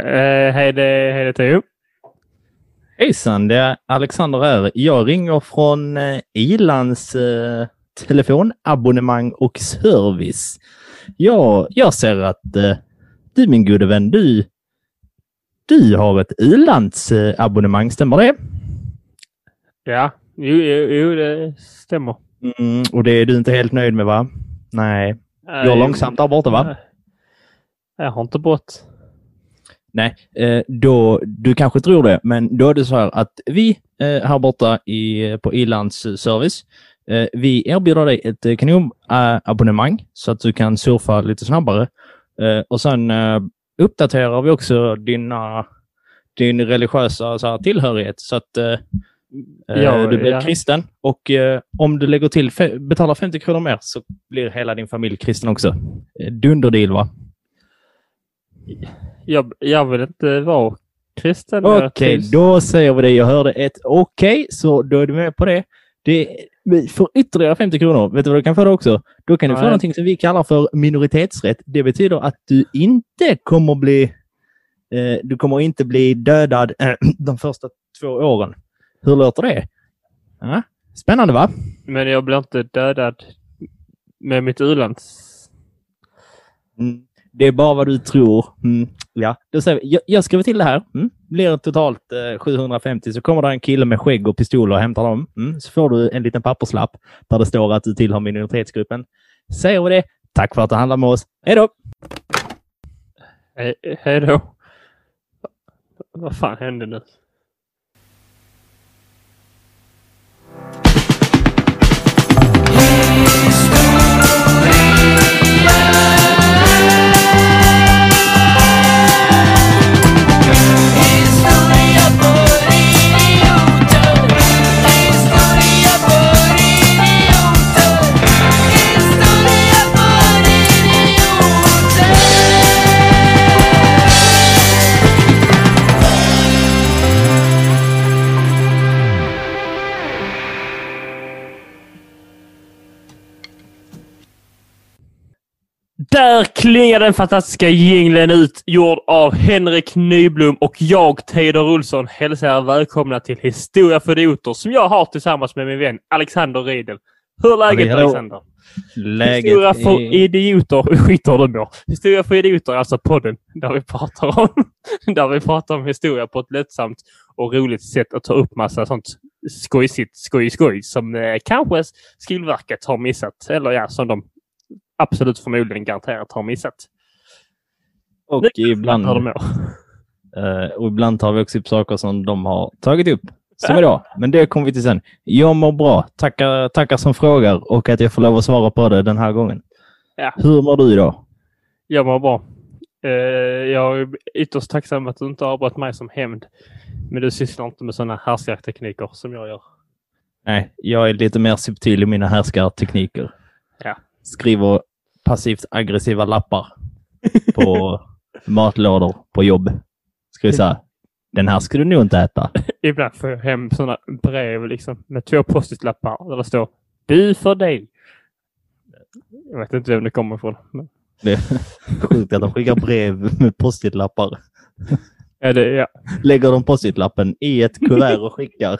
Eh, hej, det, hej det Theo. Hejsan, det är Alexander här. Jag ringer från eh, Ilands eh, telefonabonnemang och service. Ja, jag ser att eh, du min gode vän, du, du har ett ilandsabonnemang, stämmer det? Ja, jo, jo, jo det stämmer. Mm, och det är du inte helt nöjd med va? Nej, går långsamt där borta va? Jag har inte brått. Nej, eh, då, du kanske tror det, men då är det så här att vi eh, här borta i, på service, eh, vi erbjuder dig ett kanonabonnemang så att du kan surfa lite snabbare. Och sen uppdaterar vi också dina, din religiösa så här, tillhörighet så att ja, du blir ja. kristen. Och om du lägger till, betalar 50 kronor mer så blir hela din familj kristen också. Dunderdeal va? Jag, jag vill inte vara kristen. Okej, okay, då säger vi det. Jag hörde ett okej, okay, så då är du med på det. Det för ytterligare 50 kronor, vet du vad du kan få då också? Då kan du få någonting som vi kallar för minoritetsrätt. Det betyder att du inte kommer bli eh, du kommer inte bli dödad äh, de första två åren. Hur låter det? Ja, spännande va? Men jag blir inte dödad med mitt u-lands... Mm. Det är bara vad du tror. Mm. Ja, då säger vi, jag, jag skriver till det här. Mm. Blir det totalt eh, 750 så kommer det en kille med skägg och pistol och hämtar dem. Mm. Så får du en liten papperslapp där det står att du tillhör minoritetsgruppen. Säger vi det. Tack för att du handlar med oss. Hej då! He hej då. Vad fan hände nu? Klingar den fantastiska jinglen ut, gjord av Henrik Nyblom och jag, Teodor Olsson, hälsar er välkomna till Historia för idioter som jag har tillsammans med min vän Alexander Riedel. Hur är läget Hallå. Alexander? Läget Historia för är... idioter, skit hur du mår. Historia för idioter, alltså podden där vi pratar om, där vi pratar om historia på ett lättsamt och roligt sätt att ta upp massa sånt skojsigt skoj skoj som eh, kanske Skolverket har missat. Eller ja, som de absolut förmodligen garanterat har missat. Och nu, ibland, uh, och ibland tar vi också upp saker som de har tagit upp. Som idag. Men det kommer vi till sen. Jag mår bra. Tackar, tackar som frågar och att jag får lov att svara på det den här gången. Ja. Hur mår du idag? Jag mår bra. Uh, jag är ytterst tacksam att du inte avbröt mig som hämnd. Men du sysslar inte med sådana härskartekniker som jag gör. Nej, jag är lite mer subtil i mina härskartekniker. Ja. Skriver passivt aggressiva lappar på matlådor på jobb. Ska vi säga. Den här skulle du nog inte äta. Ibland får jag hem sådana brev liksom, med två post-it-lappar där det står Du för dig. Jag vet inte vem det kommer ifrån. Men... Det är sjukt att de skickar brev med post-it-lappar. Ja, det, ja. Lägger de post-it-lappen i ett kuvert och skickar.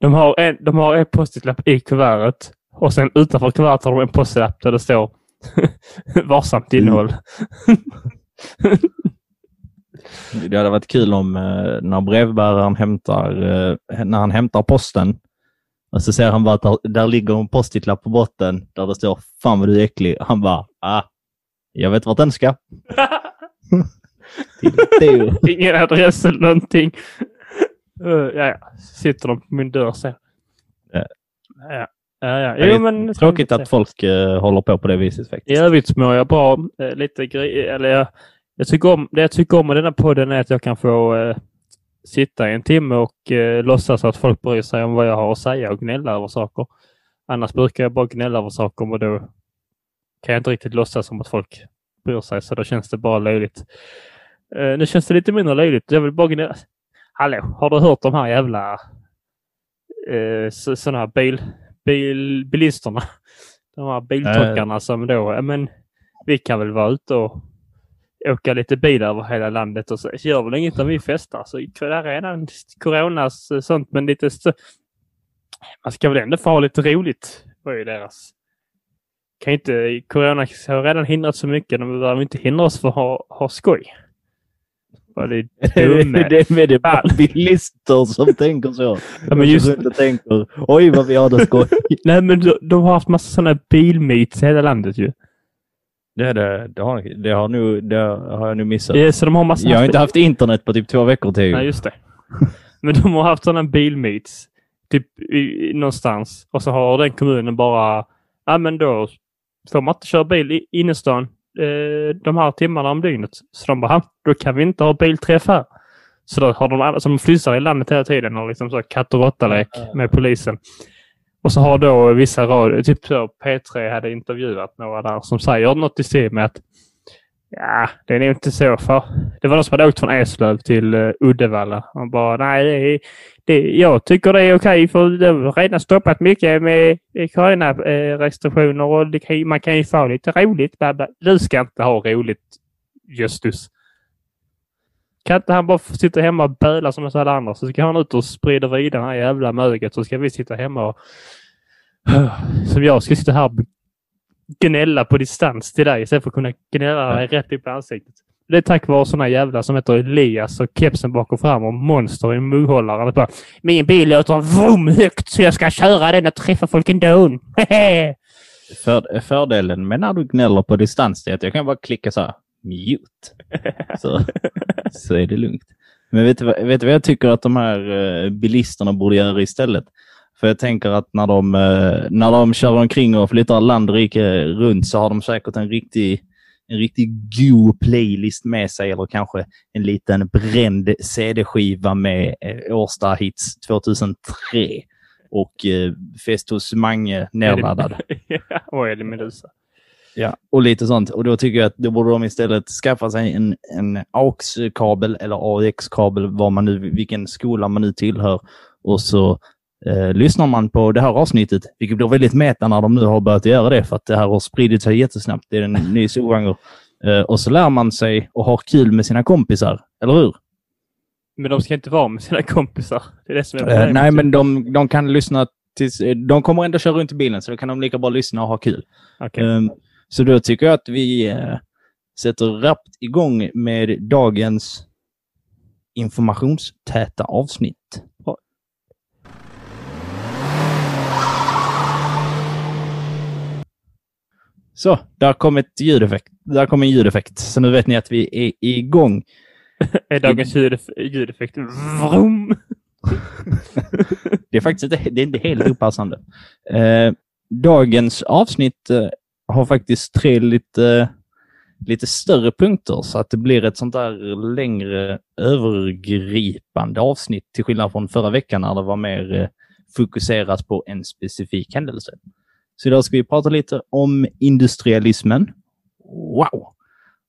De har en, de har en post-it-lapp i kuvertet och sen utanför kuvertet har de en postlapp där det står varsamt innehåll. det hade varit kul om eh, när brevbäraren hämtar, eh, när han hämtar posten och så ser han bara att där, där ligger en post-it-lapp på botten där det står Fan vad du är äcklig. Han bara, ah, jag vet vart den ska. Ingen adress eller någonting. Uh, ja, ja. Sitter de på min dörr sen. Ja. ja. Ja, ja. Jo, men, tråkigt att folk uh, håller på på det viset faktiskt. I övrigt mår jag bra. Uh, lite grej, eller jag, jag tycker om, det jag tycker om med denna podden är att jag kan få uh, sitta i en timme och uh, låtsas att folk bryr sig om vad jag har att säga och gnälla över saker. Annars brukar jag bara gnälla över saker och då kan jag inte riktigt låtsas som att folk bryr sig, så då känns det bara löjligt. Uh, nu känns det lite mindre löjligt. Jag vill bara gnälla. Hallå, har du hört de här jävla uh, sådana här bil bil, bilisterna. De här biltolkarna äh. som då, men vi kan väl vara ute och åka lite bil över hela landet och så gör väl inget om vi festar. Så det är redan coronas eh, sånt, men lite så, man ska väl ändå få ha lite roligt. var ju deras. Kan inte, corona har redan hindrat så mycket. De behöver inte hindra oss för att ha, ha skoj. Vad det dumme. det är med det bara bilister som tänker så. Ja, men just, Inte tänker, oj vad vi har det skoj. nej, men de, de har haft massa sådana bilmyts i hela landet ju. Det, det, det, har, det, har, nog, det har jag nu missat. Ja, så de har massa Jag har inte haft internet på typ två veckor till. Nej, just det. Men de har haft sådana bilmeets typ i, i, någonstans och så har den kommunen bara, ja men då får man inte köra bil i innerstan eh, de här timmarna om dygnet. Så de bara, "Ha, då kan vi inte ha bilträff här. Så då har de alla som flyttar i landet hela tiden och liksom så katt och råttalek med polisen. Och så har då vissa radio, typ så P3 hade intervjuat några där som säger något i stil med att Ja, det är nog inte så. För det var någon som hade åkt från Eslöv till uh, Uddevalla. Och bara, nej, det är, det, jag tycker det är okej för de har redan stoppat mycket med coronarestriktioner och det kan, man kan ju få lite roligt. Bla, bla. Du ska inte ha roligt, Justus. Kan inte han bara få sitta hemma och böla som alla andra så ska han ut och sprida vidare det här jävla möget så ska vi sitta hemma och som jag ska sitta här och gnälla på distans till dig istället för att kunna gnälla dig rätt upp i ansiktet. Det är tack vare sådana jävlar som heter Elias och kepsen bak och fram och monster i mugghållaren. Bara, Min bil låter vroom högt så jag ska köra den och träffa folk ändå. För, fördelen med när du gnäller på distans är att jag kan bara klicka så här, mute. Så, så är det lugnt. Men vet du, vet du vad jag tycker att de här eh, bilisterna borde göra istället? För jag tänker att när de, eh, när de kör omkring och flyttar land och rike runt så har de säkert en riktig, en riktig god playlist med sig eller kanske en liten bränd CD-skiva med eh, Årsta-hits 2003 och eh, Fest hos Mange nerladdad. Ja, och Eddie Meduza. Ja, och lite sånt. Och då tycker jag att då borde de istället skaffa sig en, en AUX-kabel eller AX-kabel, vad man nu, vilken skola man nu tillhör. Och så eh, lyssnar man på det här avsnittet, vilket blir väldigt meta när de nu har börjat göra det, för att det här har spridit sig jättesnabbt. Det är en ny solvanger. Eh, och så lär man sig och har kul med sina kompisar, eller hur? Men de ska inte vara med sina kompisar. Det är det som är Eh, nej, men de, de kan lyssna tills, eh, de kommer ändå köra runt i bilen, så då kan de lika bra lyssna och ha kul. Okej. Ehm, Så då tycker jag att vi eh, sätter rappt igång med dagens informationstäta avsnitt. Så, där kom ett ljudeffekt. Där kom en ljudeffekt. Så nu vet ni att vi är igång. Är dagens ljudef- ljudeffekt vroom? Det är faktiskt inte, det är inte helt opassande. Eh, dagens avsnitt eh, har faktiskt tre lite, lite större punkter så att det blir ett sånt där längre övergripande avsnitt till skillnad från förra veckan när det var mer eh, fokuserat på en specifik händelse. Så idag ska vi prata lite om industrialismen. Wow!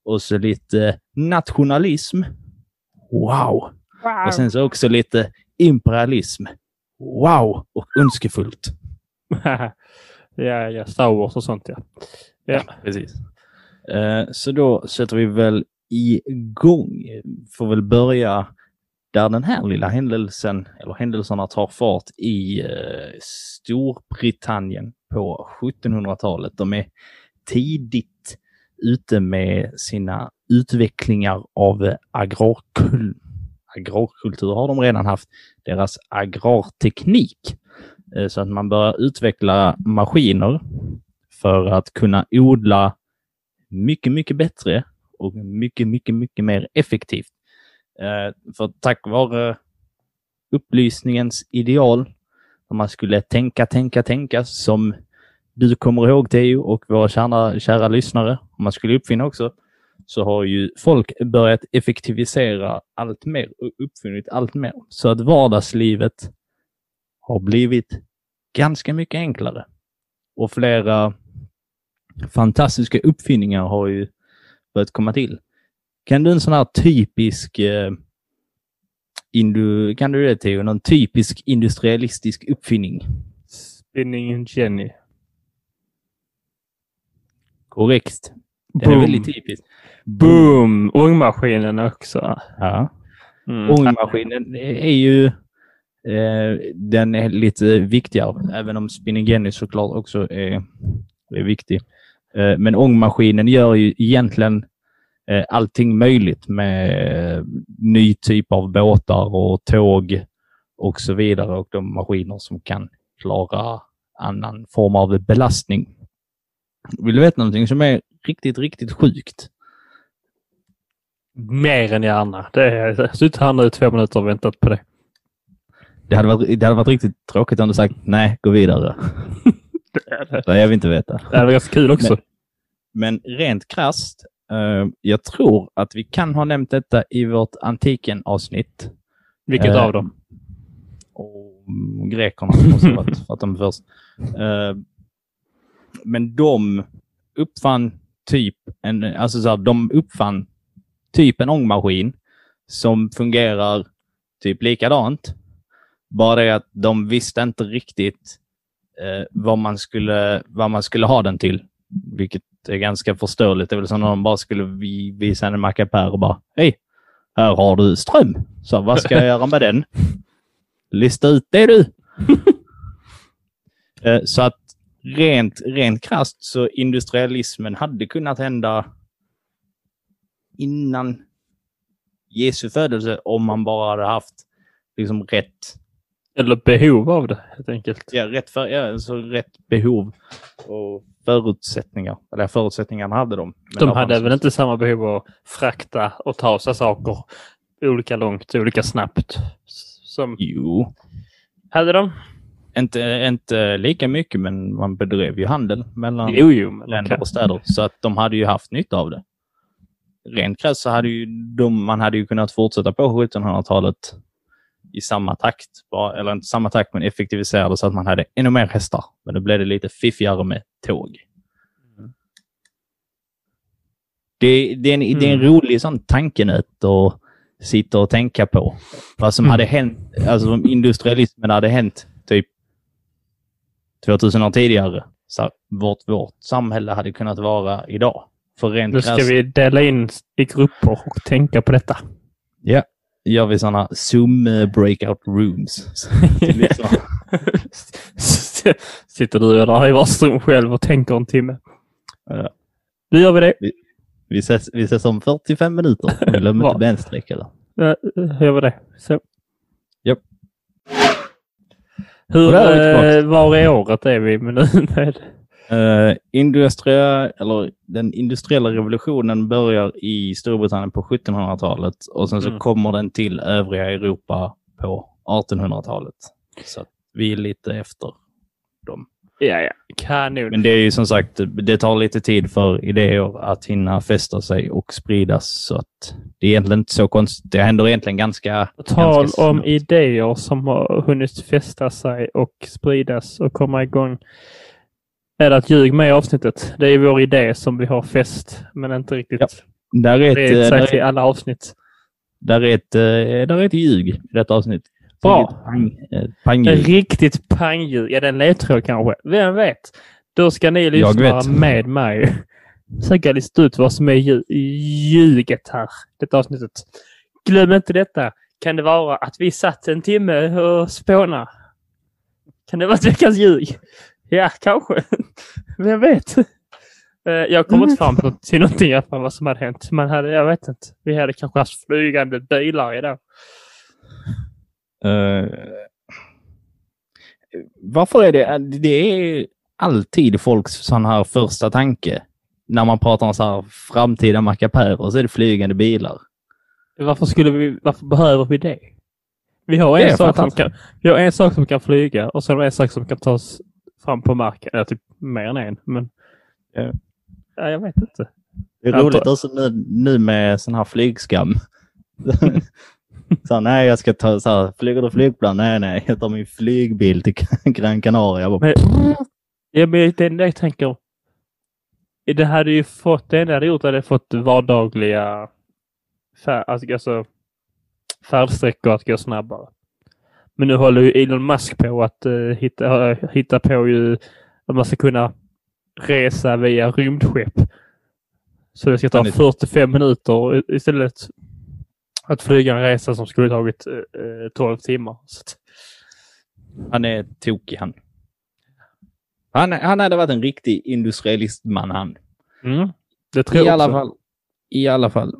Och så lite nationalism. Wow! Och sen så också lite imperialism. Wow! Och önskefullt. ja, ja, Star Wars och sånt ja. Ja, precis. Eh, så då sätter vi väl igång. Får väl börja där den här lilla händelsen, eller händelserna tar fart i eh, Storbritannien på 1700-talet. De är tidigt ute med sina utvecklingar av agrarkul agrarkultur har de redan haft. Deras agrarteknik. Eh, så att man börjar utveckla maskiner för att kunna odla mycket, mycket bättre och mycket, mycket, mycket mer effektivt. Eh, för tack vare upplysningens ideal, när man skulle tänka, tänka, tänka, som du kommer ihåg Teo och våra kära, kära lyssnare, om man skulle uppfinna också, så har ju folk börjat effektivisera allt mer och uppfunnit allt mer. Så att vardagslivet har blivit ganska mycket enklare. Och flera fantastiska uppfinningar har ju börjat komma till. Kan du en sån här typisk eh, indu, kan du det Theo? Någon typisk industrialistisk uppfinning? Spinning Jenny. Korrekt. Det är väldigt typiskt. Boom! Ångmaskinen också. Ja. Mm. Ångmaskinen är ju eh, den är lite viktigare, även om spinning Jenny såklart också är, är viktig. Eh, men ångmaskinen gör ju egentligen eh, allting möjligt med ny typ av båtar och tåg och så vidare och de maskiner som kan klara annan form av belastning. Vill du veta någonting som är riktigt, riktigt sjukt? Mer än gärna. Det är, suttit här nu i två minuter och väntat på det. Det hade varit, det hade varit riktigt tråkigt om du sagt nej, gå vidare. det jag vill inte veta. Det var ganska kul också. Men, men rent krasst, eh, jag tror att vi kan ha nämnt detta i vårt antiken-avsnitt. Vilket eh, av dem? Och grekerna för att de först. Eh, men de uppfann typ en, alltså så här, de uppfann typ en ångmaskin som fungerar typ likadant. Bara det att de visste inte riktigt eh, vad, man skulle, vad man skulle ha den till. Vilket är ganska förståeligt. Det är väl som om de bara skulle vi- visa en mackapär och bara Hej! Här har du ström. Så vad ska jag göra med den? Lista ut det du! Eh, så att rent, rent krasst så industrialismen hade kunnat hända innan Jesu födelse om man bara hade haft liksom rätt, Eller behov av det helt enkelt. ja, rätt, för, ja, alltså rätt behov och förutsättningar. Eller förutsättningarna hade de. De hade väl inte samma behov av att frakta och ta sig saker olika långt, olika snabbt. Som Jo, hade de? inte, inte lika mycket, men man bedrev ju handel mellan Jo, jo. Men länder okej. och städer. Så att de hade ju haft nytta av det. Rent krasst så hade ju de, man hade ju kunnat fortsätta på 1700-talet i samma takt. Bara, eller inte samma takt, men effektivisera det så att man hade ännu mer hästar. Men då blev det lite fiffigare med tåg. Det, det, är en, det är en Mm. rolig sån tankenöt att sitta och tänka på. Vad som Mm. hade hänt, alltså om industrialismen hade hänt typ 2000 år tidigare. Så vårt, vårt samhälle hade kunnat vara idag. För Nu ska krasst vi dela in i grupper och tänka på detta. Ja, gör vi sådana Zoom eh, breakout rooms. Lyssnarna. Sitter du där i varsitt själv och tänker en timme. Ja. Nu gör vi det. vi, ses, vi ses om 45 minuter. Glöm inte bensträck eller? Ja, gör vi det. Så. Japp. Hur, vi tillbaka. eh, var i året är vi med nu? Med? Uh, industria, eller den industriella revolutionen börjar i Storbritannien på 1700-talet och sen så Mm. kommer den till övriga Europa på 1800-talet. Så att vi är lite efter dem. Ja, ja. Kanon. Men det är ju som sagt, det tar lite tid för idéer att hinna fästa sig och spridas. Så att det är egentligen inte så konstigt. Det händer egentligen ganska... På tal ganska om idéer som har hunnit fästa sig och spridas och komma igång. Är det att ljug med i avsnittet? Det är vår idé som vi har fäst, men inte riktigt Ja. Där är ett, spridit eh, sig där till är, alla avsnitt. där är ett, eh, där är ett ljug i detta avsnitt. Bra. Ett Pang, ett En pangljud. riktigt pangljud. Ja, det är en ledtråd kanske. Vem vet? Då ska ni lyssna med mig försöka lista ut vad som är lju- ljuget här. Detta avsnittet. Glöm inte detta. Kan det vara att vi satt en timme och spånade? Kan det vara veckans ljug? Ja, kanske. Vem vet? Eh, Jag kommer inte fram till- någonting i vad som hade hänt. Man hade, jag vet inte. Vi hade kanske haft flygande bilar idag. Eh, varför är det... Det är alltid folks sån här första tanke. När man pratar om så här framtida mackapärer så är det flygande bilar. Varför, skulle vi, varför behöver vi det? Vi har, en sak som kan, vi har en sak som kan flyga och vi en sak som kan tas fram på marken. Eller typ mer än en. Men, Ja. ja, jag vet inte. Det är Jag roligt också nu, nu med sån här flygskam. så här, nej, jag ska ta så här, flyger du flygplan? Nej, nej, jag tar min flygbil till Gran Canaria. Jag bara, Men, ja, men det det jag tänker. Det hade ju fått, det enda hade gjort hade fått vardagliga fär, alltså, alltså, färdsträckor att gå snabbare. Men nu håller ju Elon Musk på att uh, hitta, uh, hitta på ju att man ska kunna resa via rymdskepp. Så det ska ta Han är- 45 minuter istället att flyga en resa som skulle tagit eh, 12 timmar. Att, Han är tokig han. Han, han hade varit en riktig industrialistman han. mm, det tror I jag alla också. fall. I alla fall.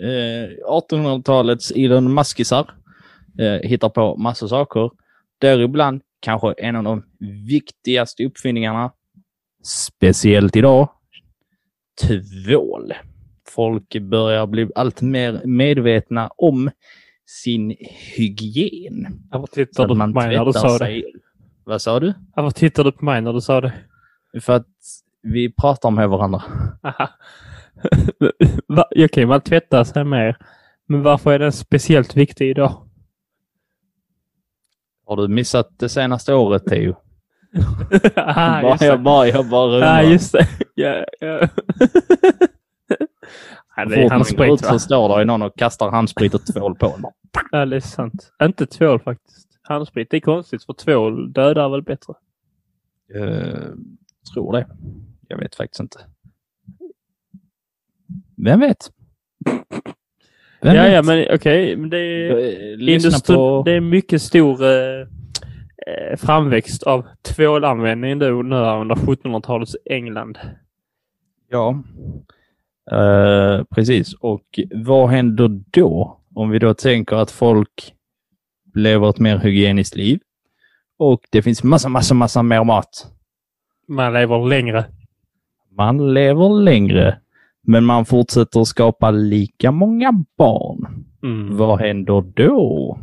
Eh, 1800-talets Elon Muskisar eh, hittar på massa saker. Däribland kanske en av de viktigaste uppfinningarna, speciellt idag, tvål. Folk börjar bli allt mer medvetna om sin hygien. Varför tittar du på mig när du sa det? sig. Vad sa du? Varför tittar du på mig när du sa det? För att vi pratar med varandra. Okej, man tvättar sig mer. Men varför är den speciellt viktig idag? Har du missat det senaste året, Theo? Bara, det. jag bara, jag bara undrar. just det. Ja. ja, det är man går ut handsprit, så står det någon och kastar handsprit och tvål på en. Ja, det är sant. Inte tvål faktiskt. Handsprit, det är konstigt för tvål dödar väl bättre. Uh, tror det. Jag vet faktiskt inte. Vem vet? Vem ja, vet? ja, men okej. men det är... Eh, på... Det är mycket stor eh, eh, framväxt av tvålanvändning då nu under 1700-talets England. Ja. Eh, precis. Och vad händer då? Om vi då tänker att folk lever ett mer hygieniskt liv och det finns massa, massa, massa mer mat. Man lever längre. Man lever längre, men man fortsätter skapa lika många barn. Mm. Vad händer då?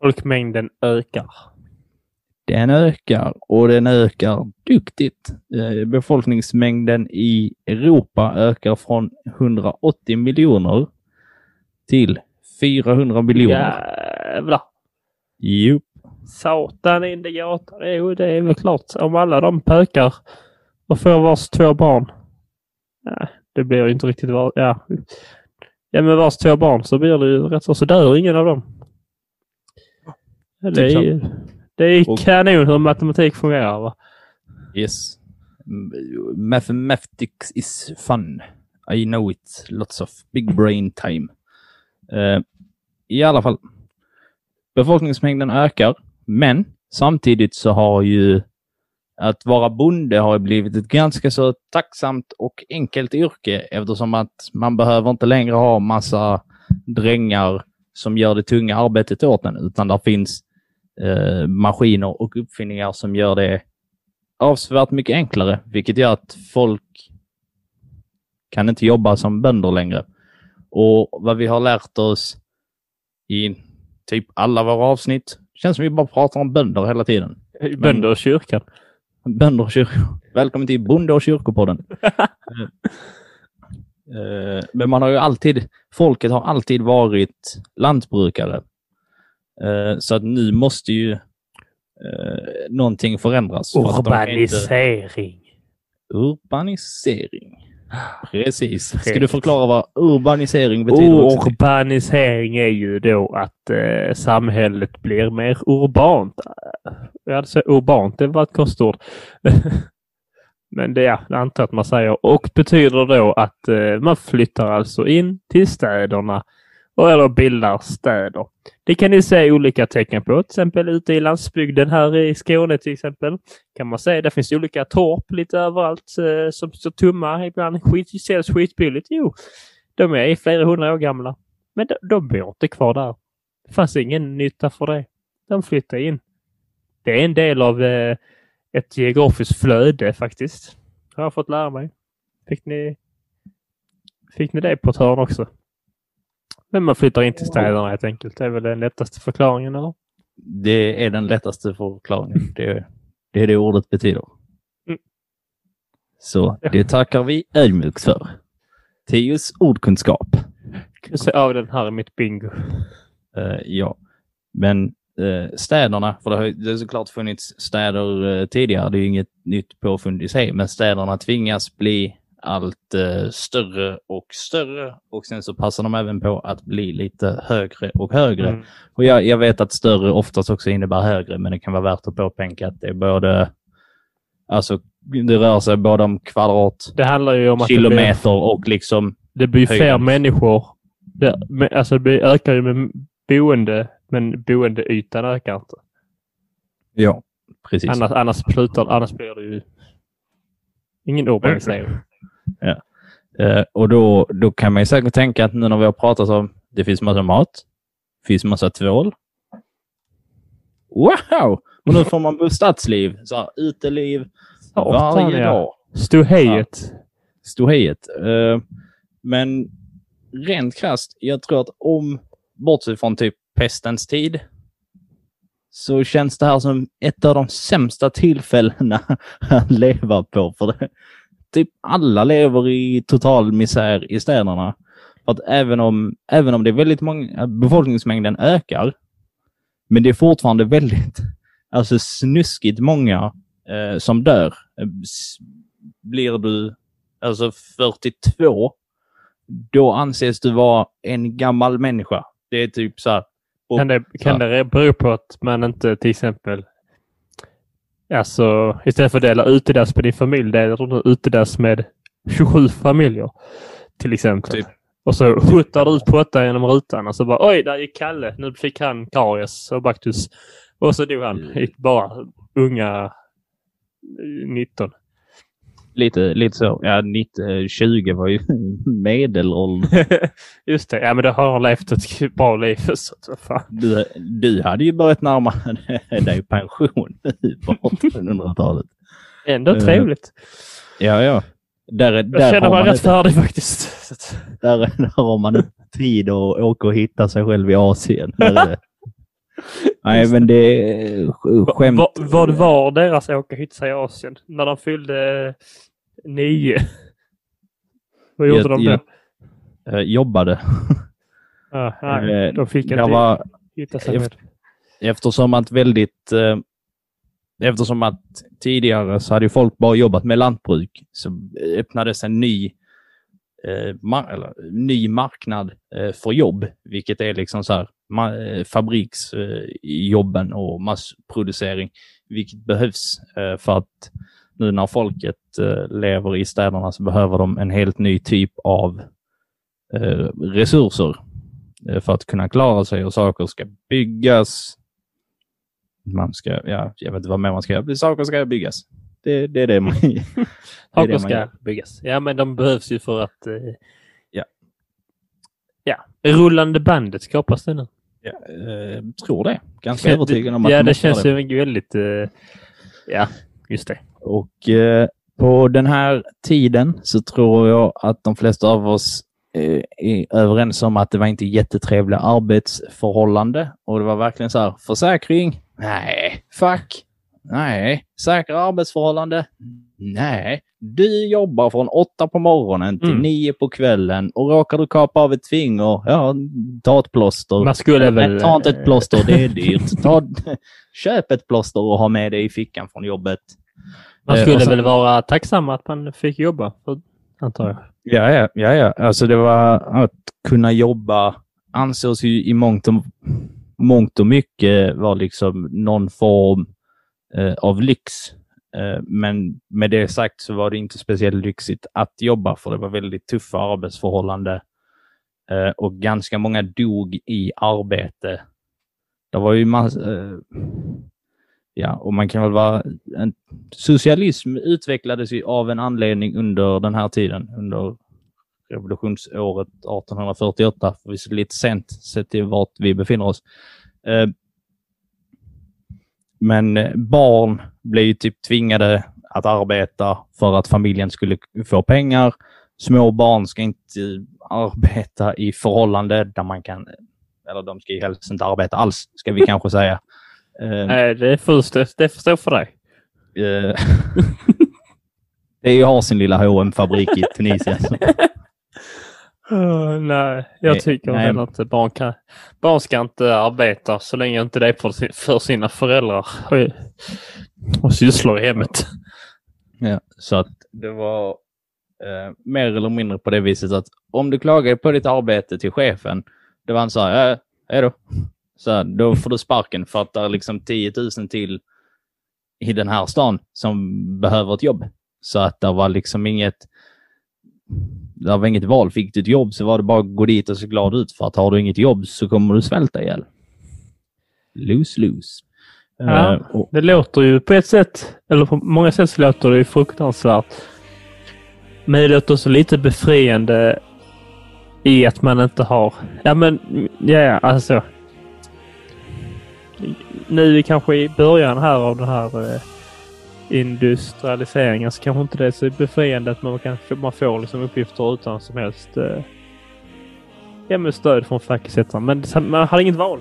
Folkmängden ökar. Den ökar och den ökar duktigt. Eh, Befolkningsmängden i Europa ökar från 180 miljoner till 400 miljoner. Jävlar. Jo, Satan in det gatan. Jo, det är väl klart. Om alla de pökar och får vars två barn. Det blir ju inte riktigt var... Ja. ja, men vars två barn så blir det ju rätt så. Så dör ingen av dem. Det, är, det är kanon hur matematik fungerar. Va? yes. Mathematics is fun. I know it. Lots of big brain time. Eh, I alla fall. Befolkningsmängden ökar, men samtidigt så har ju att vara bonde har blivit ett ganska så tacksamt och enkelt yrke eftersom att man behöver inte längre ha massa drängar som gör det tunga arbetet åt en, utan där finns eh, maskiner och uppfinningar som gör det avsevärt mycket enklare, vilket gör att folk kan inte jobba som bönder längre. Och vad vi har lärt oss i typ alla våra avsnitt, känns som vi bara pratar om bönder hela tiden. Bönder och kyrkan. Bönder och kyrkor. Välkommen till Bonde och kyrkopodden. Eh, Men man har ju alltid, folket har alltid varit lantbrukare. Eh, Så att nu måste ju eh, någonting förändras. för de kan inte- Urbanisering. Urbanisering. Precis. Ska du förklara vad urbanisering betyder? Urbanisering är ju då att eh, samhället blir mer urbant. Jag hade sagt urbant, det var ett konstigt ord. Men det, jag antar att man säger. Och betyder då att eh, man flyttar alltså in till städerna eller bildar städer. Det kan ni se olika tecken på. Till exempel ute i landsbygden här i Skåne till exempel. Kan man se. Det finns olika torp lite överallt eh, som står tomma. Ibland skit, säljs skitbilligt. Jo, de är flera hundra år gamla. Men de, de bor inte kvar där. Det fanns ingen nytta för det. De flyttade in. Det är en del av eh, ett geografiskt flöde faktiskt. Har jag fått lära mig. Fick ni, fick ni det på ett hörn också? Men man flyttar in till städerna helt enkelt. Det är väl den lättaste förklaringen eller? Det är den lättaste förklaringen. Det, det är det ordet betyder. Mm. Så det tackar vi ödmjukt för. Teos ordkunskap. Kryssa av den här i mitt bingo. Eh, ja, men eh, städerna, för det har, det har såklart funnits städer eh, tidigare, det är inget nytt påfund i sig, men städerna tvingas bli allt eh, större och större och sen så passar de även på att bli lite högre och högre. Mm. Och jag, jag vet att större oftast också innebär högre, men det kan vara värt att påpeka att det är både alltså det rör sig både om kvadrat, Det handlar ju om att det blir, kilometer och liksom... det blir fler höjden. människor. Det, men, alltså det ökar ju med boende, men boendeytan ökar inte. Ja, precis. Annars, annars, slutar, annars blir det ju ingen urbanisering. Eh, och då, då kan man ju säkert tänka att nu när vi har pratat om det finns massa mat, finns massa tvål. Wow! Och nu får man stadsliv, så här, uteliv Satan, varje ja. dag. Ståhejet. Ståhejet. Eh, men rent krasst, jag tror att om, bortsett från typ pestens tid, så känns det här som ett av de sämsta tillfällena att leva på. För det, typ alla lever i total misär i städerna. För att även om, även om det är väldigt många, befolkningsmängden ökar, men det är fortfarande väldigt, alltså snuskigt många eh, som dör. Eh, Blir du alltså 42, då anses du vara en gammal människa. Det är typ så här. och- Kan det, kan det bero på att man inte till exempel Alltså istället för att dela utedass på din familj delar du utedass med 27 familjer. Till exempel. Typ. Och så skjuttar du ut Potta genom rutan och så bara oj, där gick Kalle. Nu fick han karies och baktus. Och så dog han. Mm. i Bara unga eh, 19. Lite, lite så. Ja, 19, 20 var ju medelåldern. Just det. Ja, men då har han levt ett bra liv. Så fan. Du, du hade ju börjat närma dig pension på 1800-talet. Ändå Eh, trevligt. Ja, ja. Där, är- Jag där, känner mig rätt färdig faktiskt. Där, där har man tid att åka och hitta sig själv i Asien. Nej, men det är sk- skämt. Va, vad var deras åka hitta i Asien? När de fyllde nio? Vad gjorde Jag- de då? jag- Eh, jobbade. Ah, nej, Eh, de fick Det inte var, hitta sig med. efter- eftersom att väldigt... Eh, eftersom att tidigare så hade folk bara jobbat med lantbruk så öppnades en ny, eh, mar- eller, ny marknad eh, för jobb, vilket är liksom så här eh, fabriksjobben och massproducering, vilket behövs eh, för att nu när folket eh, lever i städerna så behöver de en helt ny typ av eh, resurser eh, för att kunna klara sig och saker ska byggas. Man ska, ja, jag vet inte vad mer man ska göra. Saker ska byggas. Det, det är det man, det är det Saker man ska byggas. Ja, men de behövs ju för att... Eh, Ja. Ja. Rullande bandet skapas det nu. Ja, eh, tror det. Ganska övertygad om att Ja, de det känns ju väldigt... Eh, ja, just det. Och eh, på den här tiden så tror jag att de flesta av oss eh, är överens om att det var inte jättetrevliga arbetsförhållande. Och det var verkligen så här, försäkring? Nej. Fack? Nej. Säkra arbetsförhållande? Nej. Du jobbar från åtta på morgonen till Mm. nio på kvällen och råkar du kapa av ett finger, ja, ta ett plåster. Man skulle väl... Nej, ta inte ett plåster, det är dyrt. Ta, köp ett plåster och ha med det i fickan från jobbet. Man Eh, skulle sen- väl vara tacksam att man fick jobba, för, antar jag. Ja, ja, ja, ja. Alltså det var att kunna jobba ansågs ju i mångt och, mångt och mycket var liksom någon form eh, av lyx. Eh, men med det sagt så var det inte speciellt lyxigt att jobba för det var väldigt tuffa arbetsförhållanden eh, och ganska många dog i arbete. Det var ju massa, eh, ja, och man kan väl vara, en, socialism utvecklades ju av en anledning under den här tiden, under revolutionsåret 1848, Vi är lite sent sett till vart vi befinner oss. Eh, Men eh, barn blev ju typ tvingade att arbeta för att familjen skulle få pengar. Små barn ska inte arbeta i förhållande där man kan, eller de ska ju helst inte arbeta alls, ska vi kanske säga. Eh, Nej, det är först, det förstår för dig. Eh, det är ju har sin lilla hm fabrik i Tunisien. Uh, nej, jag tycker nej. heller inte barn kan... Barn ska inte arbeta så länge inte det är för, för sina föräldrar och, och sysslor i hemmet. Ja, så att det var eh, mer eller mindre på det viset att om du klagade på ditt arbete till chefen, det var han så här, äh, hej då. Så här, då får du sparken för att det är liksom 10 000 till i den här stan som behöver ett jobb. Så att det var liksom inget det var inget val. Fick du ett jobb så var det bara att gå dit och se glad ut för att har du inget jobb så kommer du svälta ihjäl. Lose, lose. Ja, Eh, och, det låter ju på ett sätt, eller på många sätt så låter det ju fruktansvärt. Men det låter så lite befriande i att man inte har... Ja men, ja ja, alltså. Nu är kanske i början här av den här eh, industrialiseringen så kanske inte det är så befriande att man, kan, man får liksom uppgifter utan som helst eh, ja, med stöd från facket etc. Men man har inget val.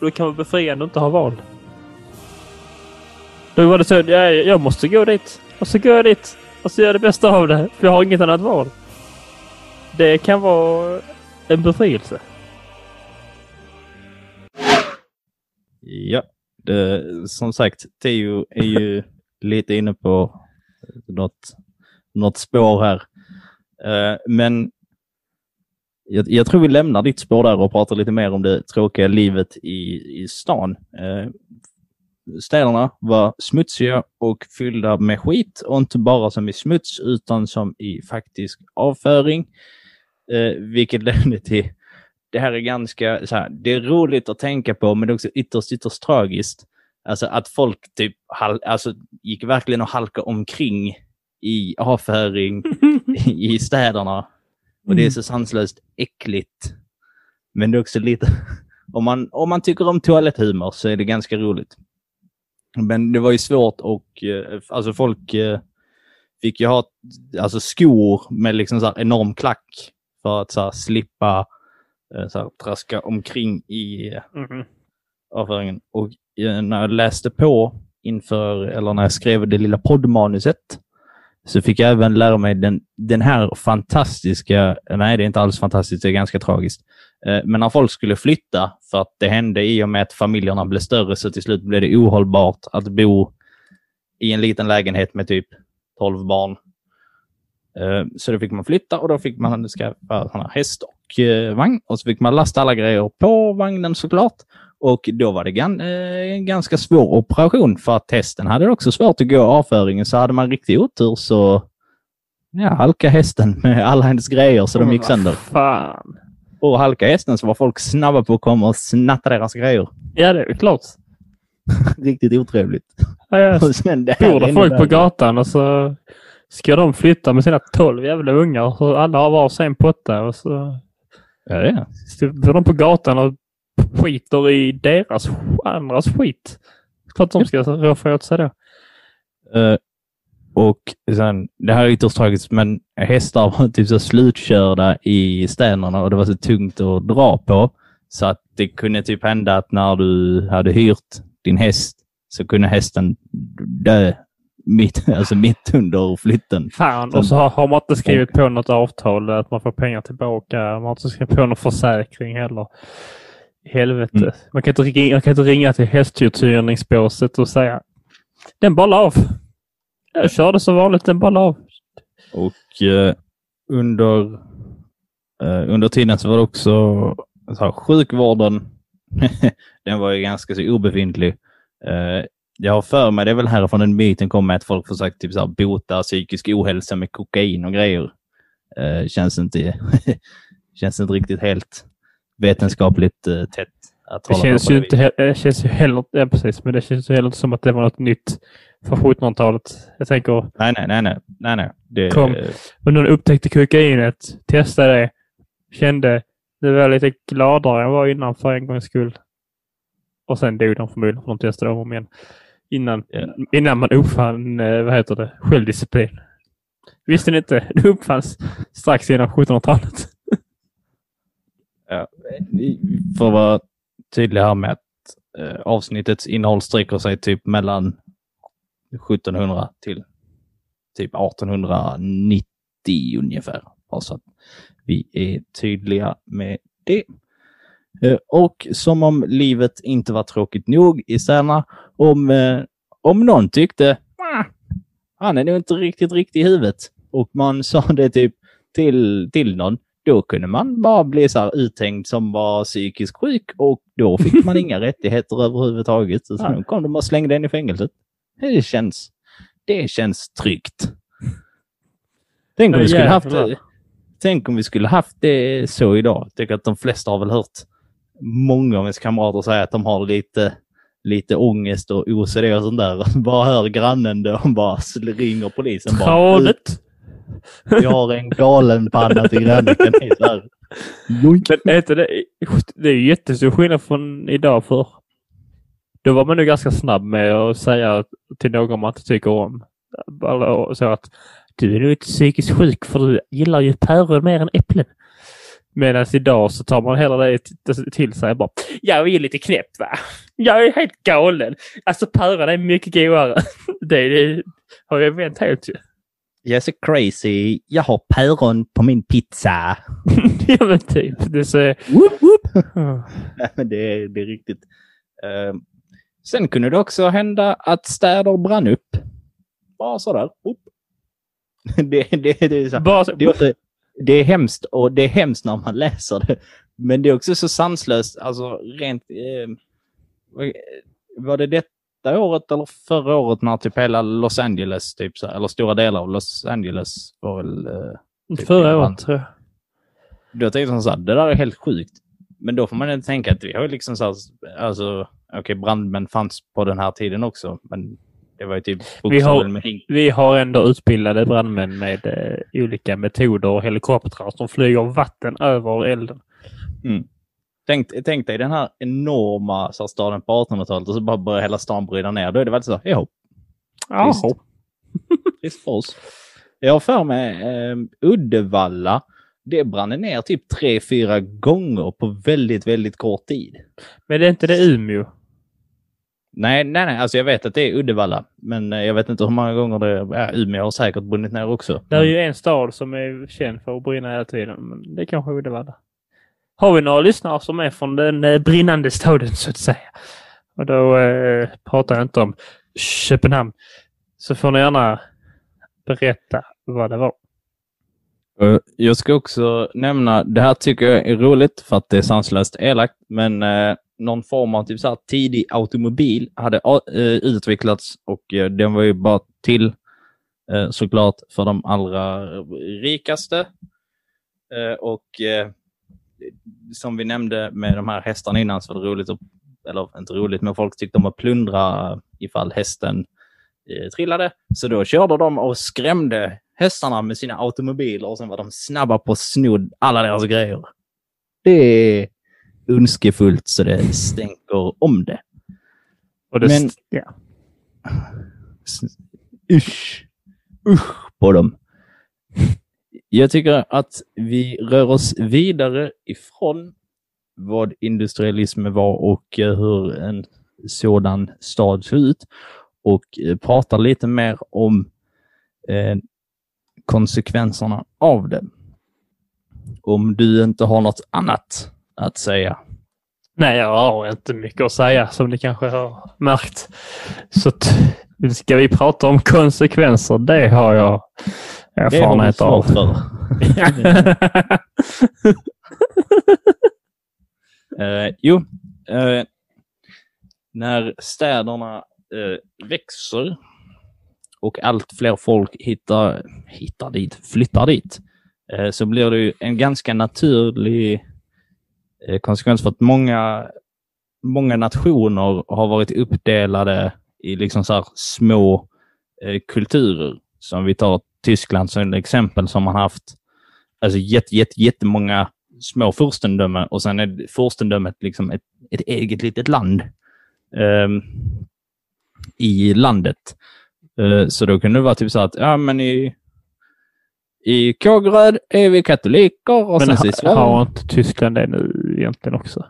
Då kan vara befriande att inte ha val. Då var det så, jag, jag måste gå dit. Och så går jag dit. Och så gör jag det bästa av det. För jag har inget annat val. Det kan vara en befrielse. Ja, det, som sagt, Teo är ju lite inne på något, något spår här. Eh, men jag, jag tror vi lämnar ditt spår där och pratar lite mer om det tråkiga livet i, i stan. Eh, städerna var smutsiga och fyllda med skit och inte bara som i smuts utan som i faktisk avföring. Eh, vilket ledde till, det här är ganska, så här, det är roligt att tänka på men det är också ytterst, ytterst tragiskt. Alltså att folk typ alltså, gick verkligen och halkade omkring i avföring i städerna. Och det är så sanslöst äckligt. Men det är också lite, om man, om man tycker om toaletthumor så är det ganska roligt. Men det var ju svårt och eh, alltså folk eh, fick ju ha alltså skor med liksom så här enorm klack för att så slippa så här, traska omkring i Mhm. avföringen. Och eh, när jag läste på inför, eller när jag skrev det lilla poddmanuset, så fick jag även lära mig den, den här fantastiska, nej det är inte alls fantastiskt, det är ganska tragiskt. Eh, Men när folk skulle flytta, för att det hände i och med att familjerna blev större, så till slut blev det ohållbart att bo i en liten lägenhet med typ 12 barn. Eh, Så då fick man flytta och då fick man skaffa såna häst och eh, vagn och så fick man lasta alla grejer på vagnen såklart. Och då var det gan eh, en ganska svår operation för att hästen hade också svårt att gå avföringen. Så hade man riktig otur så ja, halka hästen med alla hennes grejer så de gick sönder. Fan. Och halka hästen så var folk snabba på att komma och snatta deras grejer. Ja, det är klart. Riktigt otrevligt. Ja, jag Och bor folk på gatan och så ska de flytta med sina tolv jävla ungar. Så alla har var sin potta och så Ja, det är. står de på gatan och skiter i deras andras skit. Klart de ska roffa åt sig då. Eh, och sen, det här är ytterst tragiskt, men hästar var typ så slutkörda i städerna och det var så tungt att dra på. Så att det kunde typ hända att när du hade hyrt din häst så kunde hästen dö mitt, alltså mitt under flytten. Fan, och så har, har man inte skrivit på något avtal att man får pengar tillbaka. Man har inte skrivit på någon försäkring heller. Helvete. Mm. Man, kan inte, ringa- man kan inte ringa till hästhyrningsbåset och säga den bara la av. Jag körde så vanligt, den bara la av. Och eh, under, eh, under tiden så var det också så här, sjukvården. den var ju ganska så obefintlig. Eh, jag har för mig, det är väl härifrån den myten kommer att folk försöker typ så här, bota psykisk ohälsa med kokain och grejer. Eh, känns inte känns inte riktigt helt vetenskapligt eh, tätt. Att Det känns ju det inte he- det känns ju heller, ja, precis, men det känns ju heller inte som att det var något nytt för 1700-talet. Jag tänker, Nej, nej, nej, nej, nej, nej. Det, Kom. men någon upptäckte kokainet, testade det, kände nu var lite gladare än jag var innan för en gångs skull. Och sen dog de förmodligen för de testade om igen. Innan, innan man uppfann, eh, vad heter det, självdisciplin. Visste ni inte? Det uppfanns strax innan 1700-talet. Ja, för att vara tydlig här med att eh, avsnittets innehåll sträcker sig typ mellan 1700 till typ 1890 ungefär. Bara så att vi är tydliga med det. Eh, och som om livet inte var tråkigt nog i städerna, om, eh, om någon tyckte "Ah, han är nog inte riktigt riktig i huvudet och man sa det typ till, till någon, då kunde man bara bli så här uthängd som var psykiskt sjuk och då fick man inga rättigheter överhuvudtaget. Så Ja. nu kom de och slängde en i fängelset. Det känns, det känns tryggt. Tänk om, vi skulle haft, tänk om vi skulle haft det så idag. Jag tycker att de flesta har väl hört många av ens kamrater säga att de har lite, lite ångest och OCD och sånt där. Bara hör grannen då och bara ringer polisen. Bara, Tradigt. vi har en galen panna till? Joink. Men är det, det är ju jättestor skillnad från idag för då var man nu ganska snabb med att säga till någon man inte tycker om. Så att du är nog inte psykiskt sjuk för du gillar ju päron mer än äpplen. Medan idag så tar man hela det till- till sig bara. Jag är lite knäpp va? Jag är helt galen. Alltså päron är mycket godare. Det, det har jag vänt helt ju. Jag är så crazy. Jag har päron på min pizza. ja men typ. Det är så... Whoop, whoop. Nej, men det, är, det är riktigt. Eh, sen kunde det också hända att städer brann upp. Bara sådär. Upp. Det, det, det, är så, Bara så, det, det är hemskt och det är hemskt när man läser det. Men det är också så sanslöst, alltså rent... Eh, var det detta året eller förra året när typ hela Los Angeles, typ så, eller stora delar av Los Angeles var väl... Eh, typ förra året tror jag. då tänkte jag så här, det där är helt sjukt. Men då får man inte tänka att vi har ju liksom så här, alltså, okej, brandmän fanns på den här tiden också, men det var ju typ Vi har-. Vi har ändå utbildade brandmän med eh, olika metoder och helikoptrar som flyger vatten över elden. Tänk, tänk dig den här enorma så här, staden på 1800-talet och så bara börjar hela stan brinna ner. Då är det väl så, ja, Visst. Jaha. trist för oss. Jag har för mig eh, Uddevalla, det brann ner typ tre, fyra gånger på väldigt, väldigt kort tid. Men det är inte det Umeå? Nej, nej, nej, alltså jag vet att det är Uddevalla, men eh, jag vet inte hur många gånger det är. Ja, Umeå har säkert brunnit ner också. Det är ju en stad som är känd för att brinna hela tiden. Men det är kanske Uddevalla. Har vi några lyssnare som är från den eh, brinnande staden så att säga? Och då eh, pratar jag inte om Köpenhamn. Så får ni gärna berätta vad det var. Eh, jag ska också nämna, det här tycker jag är roligt för att det är sanslöst elakt, men eh, någon form av typ så här tidig automobil hade eh, utvecklats och eh, den var ju bara till eh, såklart för de allra rikaste. Eh, och eh, som vi nämnde med de här hästarna innan så var det roligt, att, eller inte roligt, men folk tyckte om att plundra ifall hästen eh, trillade. Så då körde de och skrämde hästarna med sina automobiler och sen var de snabba på att sno alla deras grejer. Det är ondskefullt så det stänker om det. Det Men- ja. Usch. Usch på dem. Jag tycker att vi rör oss vidare ifrån vad industrialismen var och eh, hur en sådan stad såg ut och eh, pratar lite mer om eh, konsekvenserna av det. Om du inte har något annat att säga. Nej, jag har inte mycket att säga som ni kanske har märkt. Så ska vi prata om konsekvenser? Det har jag erfarenhet av. Eh, jo, eh, när städerna eh, växer och allt fler folk hittar, hittar dit, flyttar dit, eh, så blir det en ganska naturlig konsekvens för att många, många nationer har varit uppdelade i liksom så små kulturer. Som vi tar Tyskland som exempel som har haft alltså jätte, jätte, jättemånga små furstendömen och sen är furstendömet liksom ett, ett eget litet land ehm, i landet. Eh, så då kunde det vara typ så att, ja men i, i Kågeröd är vi katoliker och Men sen ha, har inte Tyskland det nu egentligen också?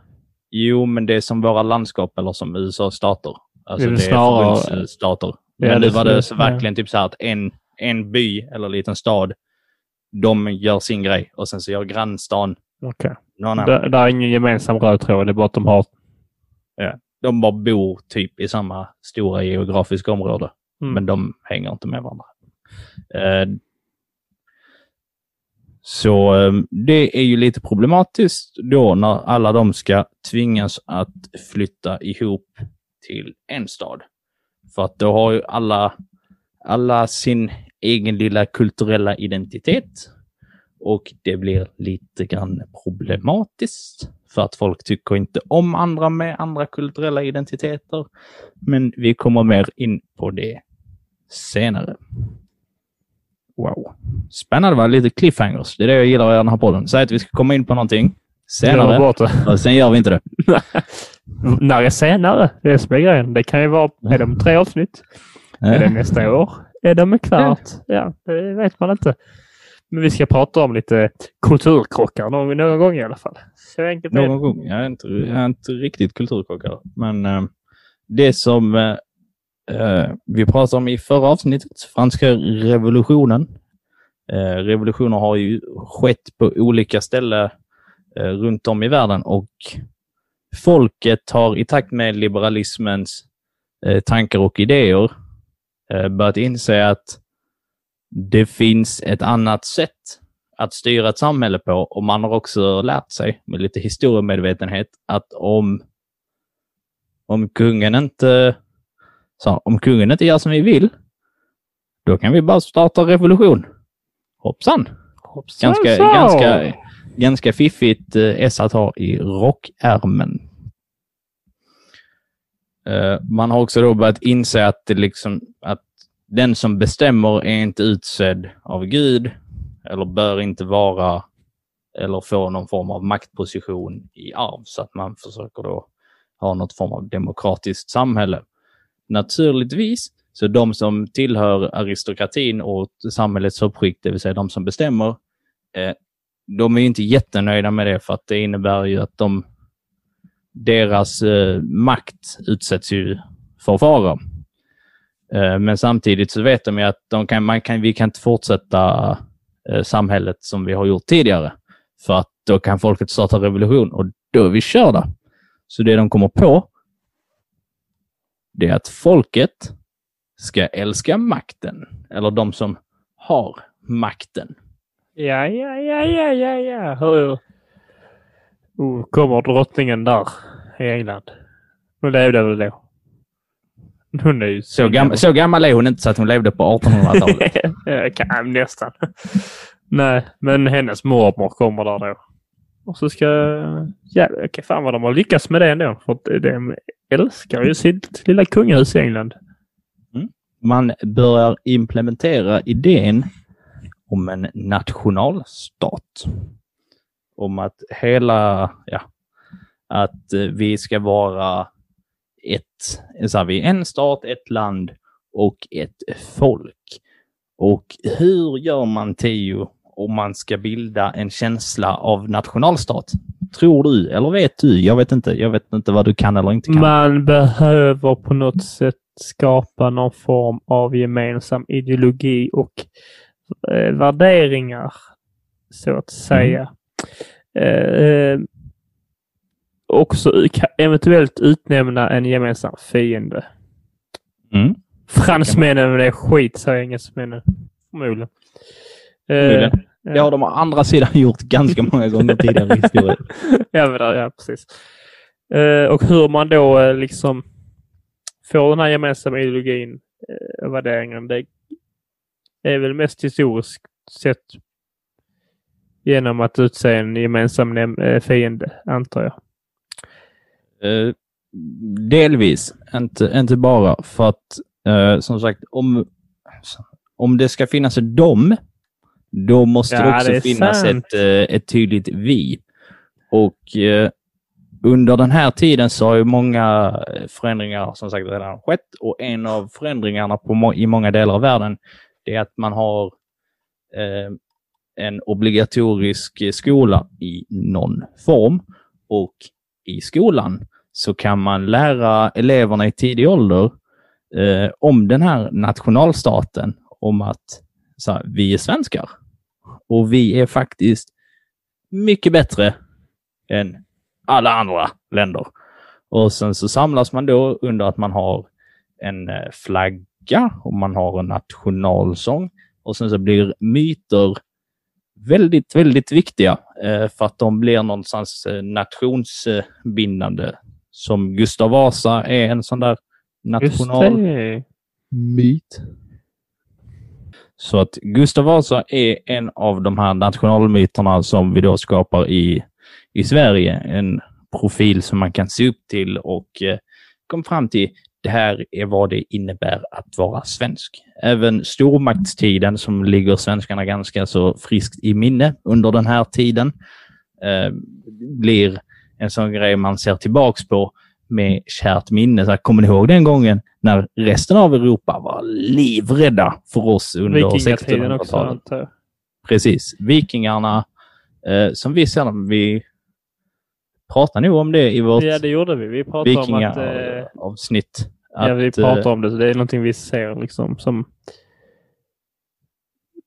Jo, men det är som våra landskap eller som USAs stater. Alltså Det är det är snarare- förbundsstater. Ja, Men det nu var det så verkligen typ så här att en, en by eller liten stad, de gör sin grej och sen så gör grannstaden Okej. någon annan. Det, är ingen gemensam röd tråd. Det är bara att de har... De bara bor typ i samma stora geografiska område, Mm. men de hänger inte med varandra. Eh, så eh, det är ju lite problematiskt då när alla de ska tvingas att flytta ihop till en stad. För att då har ju alla, alla sin egen lilla kulturella identitet. Och det blir lite grann problematiskt för att folk tycker inte om andra med andra kulturella identiteter. Men vi kommer mer in på det senare. Wow. Spännande, va? Lite cliffhangers. Det är det jag gillar i den här podden. Säg att vi ska komma in på någonting senare och sen gör vi inte det. När är senare? Det är som är grejen. Det kan ju vara, är det om tre avsnitt? Är det nästa år? Är om en kvart? Ja, det vet man inte. Men vi ska prata om lite kulturkrockar någon, någon gång i alla fall. Så enkelt är. Någon gång. Jag är inte, jag är inte riktigt kulturkockare, men eh, det som eh, vi pratade om i förra avsnittet, franska revolutionen. Eh, revolutioner har ju skett på olika ställen runt om i världen och folket har i takt med liberalismens tankar och idéer börjat inse att det finns ett annat sätt att styra ett samhälle på och man har också lärt sig med lite historiemedvetenhet att om, om kungen inte så, om kungen inte gör som vi vill, då kan vi bara starta revolution. Hoppsan! Hoppsan Ganska, så! ganska, ganska fiffigt eh, S att ha i rockärmen. Eh, man har också då börjat inse att, det liksom, att den som bestämmer är inte utsedd av Gud eller bör inte vara eller få någon form av maktposition i arv så att man försöker då ha något form av demokratiskt samhälle. Naturligtvis, så de som tillhör aristokratin och samhällets uppskikt, det vill säga de som bestämmer, eh, de är inte jättenöjda med det för att det innebär ju att de, deras eh, makt utsätts ju för fara. Eh, men samtidigt så vet de ju att de kan, man kan, vi kan inte fortsätta eh, samhället som vi har gjort tidigare. För att då kan folket starta revolution och då är vi körda. Så det de kommer på, det är att folket ska älska makten. Eller de som har makten. Ja, ja, ja, ja, ja, ja. Hur oh, kommer drottningen där i England? Hon levde väl då? Hon är ju Så, gam så gammal är hon inte så att hon levde på 1800-talet. Ja, kan- Nästan. Nej, men hennes mormor kommer där då. Och så ska... Ja, okej, fan vad de har lyckats med det ändå. För de älskar ju sitt lilla kungahus i England. Man börjar implementera idén om en nationalstat. Om att hela, ja, att eh, vi ska vara ett, så här, vi en stat, ett land och ett folk. Och hur gör man Teo om man ska bilda en känsla av nationalstat? Tror du, eller vet du? Jag vet inte. Jag vet inte vad du kan eller inte kan. Man behöver på något sätt skapa någon form av gemensam ideologi och eh, värderingar, så att säga. Eh, också ka- eventuellt utnämna en gemensam fiende. Mm. Fransmännen är skit, säger engelsmännen. Förmodligen. Eh, Förmodligen. Det har de å andra sidan gjort ganska många gånger tidigare i historien. ja, men, ja, precis. Eh, och hur man då eh, liksom får den här gemensamma ideologin eh, och värderingen, det är väl mest historiskt sett genom att utse en gemensam eh, fiende, antar jag. Eh, delvis, inte, inte bara. För att, eh, som sagt, om, om det ska finnas ett dom, då måste Ja, det också det finnas sant. ett, ett tydligt vi. Och eh, under den här tiden så har ju många förändringar som sagt redan skett och en av förändringarna må- i många delar av världen det är att man har eh, en obligatorisk skola i någon form. Och i skolan så kan man lära eleverna i tidig ålder eh, om den här nationalstaten, om att så här, vi är svenskar. Och vi är faktiskt mycket bättre än alla andra länder. Och sen så samlas man då under att man har en eh, flagga och man har en nationalsång. Och sen så blir myter väldigt, väldigt viktiga eh, för att de blir någonstans eh, nationsbindande. Som Gustav Vasa är en sån där nationalmyt. Så att Gustav Vasa är en av de här nationalmyterna som vi då skapar i, i Sverige. En profil som man kan se upp till och eh, kom fram till det här är vad det innebär att vara svensk. Även stormaktstiden som ligger svenskarna ganska så friskt i minne under den här tiden eh, blir en sån grej man ser tillbaks på med kärt minne. Så här, kommer ni ihåg den gången när resten av Europa var livrädda för oss under Vikingatiden också, 1600-talet? antar jag. Precis. Vikingarna, eh, som vi ser dem, vi pratar nog om det i vårt Ja, det gjorde vi. Vi pratade om att... Eh, vikingaavsnitt. ja, vi Att, eh, om det, så det är någonting vi ser liksom som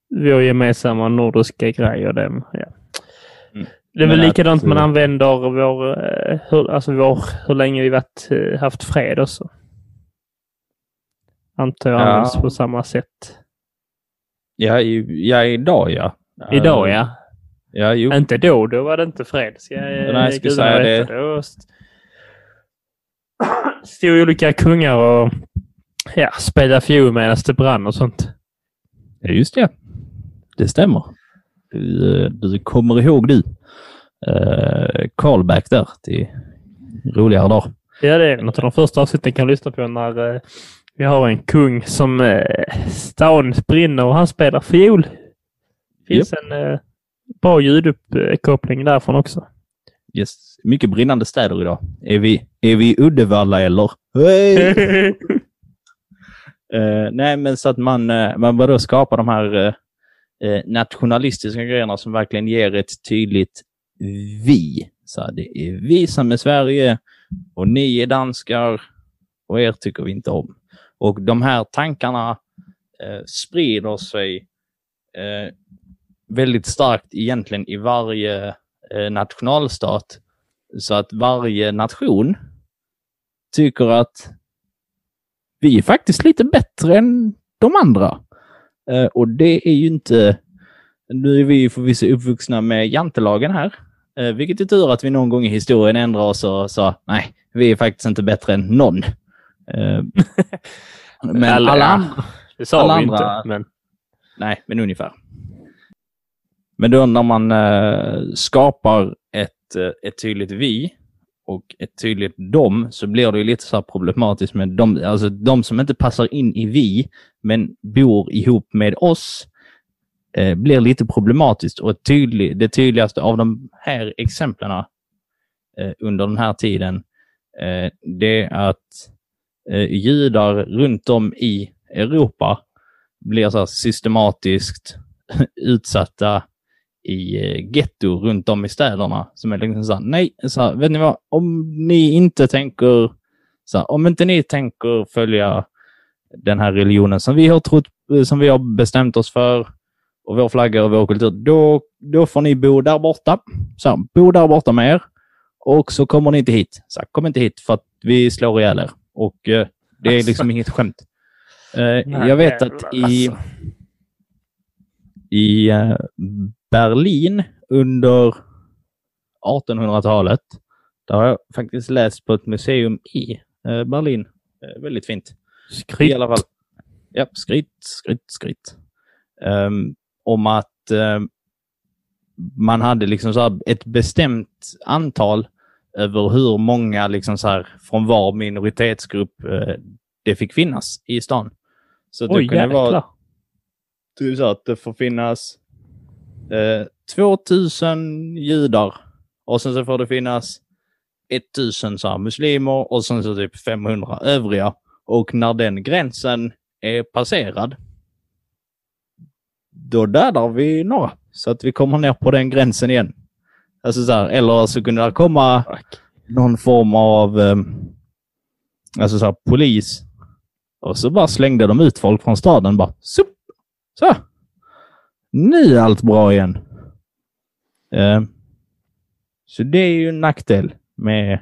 vår gemensamma nordiska grej och det. Ja. Mm. Det är väl Men likadant att, man eh, använder vår, eh, hur, alltså vår, hur länge vi varit, haft fred också. Antar jag Ja. används på samma sätt. Ja, i, ja, idag ja. Idag ja. Ja, jo. Inte då, då var det inte fred. Ska jag, Nej, jag skulle säga veta. Då st- stod olika kungar och ja, spelade fiol medan det brann och sånt. Ja, just det. Det stämmer. Du, du kommer ihåg du. Uh, callback där till roligare dagar. Ja, det är något av de första avsnitten kan lyssna på när eh, vi har en kung som eh, stan brinner och han spelar fiol. Det finns en eh, bra ljuduppkoppling därifrån också. Yes. Mycket brinnande städer idag. Är vi, är vi i Uddevalla eller? Hey! Eh, nej, men så att man, uh, man bör då skapa de här eh, nationalistiska grejerna som verkligen ger ett tydligt vi. Så det är vi som är Sverige och ni är danskar och er tycker vi inte om. Och de här tankarna eh, sprider sig eh, väldigt starkt egentligen i varje eh, nationalstat. Så att varje nation tycker att vi är faktiskt lite bättre än de andra. Eh, och det är ju inte... Nu är vi ju förvisso uppvuxna med jantelagen här. Eh, vilket är tur att vi någon gång i historien ändrar oss och sa nej, vi är faktiskt inte bättre än någon. Men Alla- alla andra... Det sa Alla vi andra- inte, men Nej, men ungefär. Men då när man eh, skapar ett, eh, ett tydligt vi och ett tydligt dom så blir det ju lite så här problematiskt med de, alltså de som inte passar in i vi men bor ihop med oss eh, blir lite problematiskt. Och tydlig, det tydligaste av de här exemplen eh, under den här tiden eh, det är att eh, judar runt om i Europa blir så här systematiskt utsatta i eh, getto runt om i städerna. Som är liksom så här, nej, så här, vet ni vad, om ni inte tänker, så här, om inte ni tänker följa den här religionen som vi har trott, eh, som vi har bestämt oss för och vår flagga och vår kultur, då, då får ni bo där borta. Så här, bo där borta med er och så kommer ni inte hit. Så här, kom inte hit för att vi slår ihjäl er. Och eh, det är liksom Alltså. inget skämt. Eh, Nej, jag vet att i, alltså. i eh, Berlin under 1800-talet, där har jag faktiskt läst på ett museum i eh, Berlin. Eh, väldigt fint. I skryt. alla fall. Ja, skryt, skryt, skryt. Ehm, om att ehm, man hade liksom så ett bestämt antal över hur många liksom så här från var minoritetsgrupp eh, det fick finnas i stan. Så det Oj, kunde vara jäklar. typ så att det får finnas eh, 2000 judar och sen så får det finnas 1000 så muslimer och sen så typ 500 övriga. Och när den gränsen är passerad, då dödar vi några. Så att vi kommer ner på den gränsen igen. Alltså så här, eller så kunde det komma någon form av eh, alltså så här, polis och så bara slängde de ut folk från staden. Bara, sup, så. Nu är allt bra igen. Eh, så det är ju en nackdel med,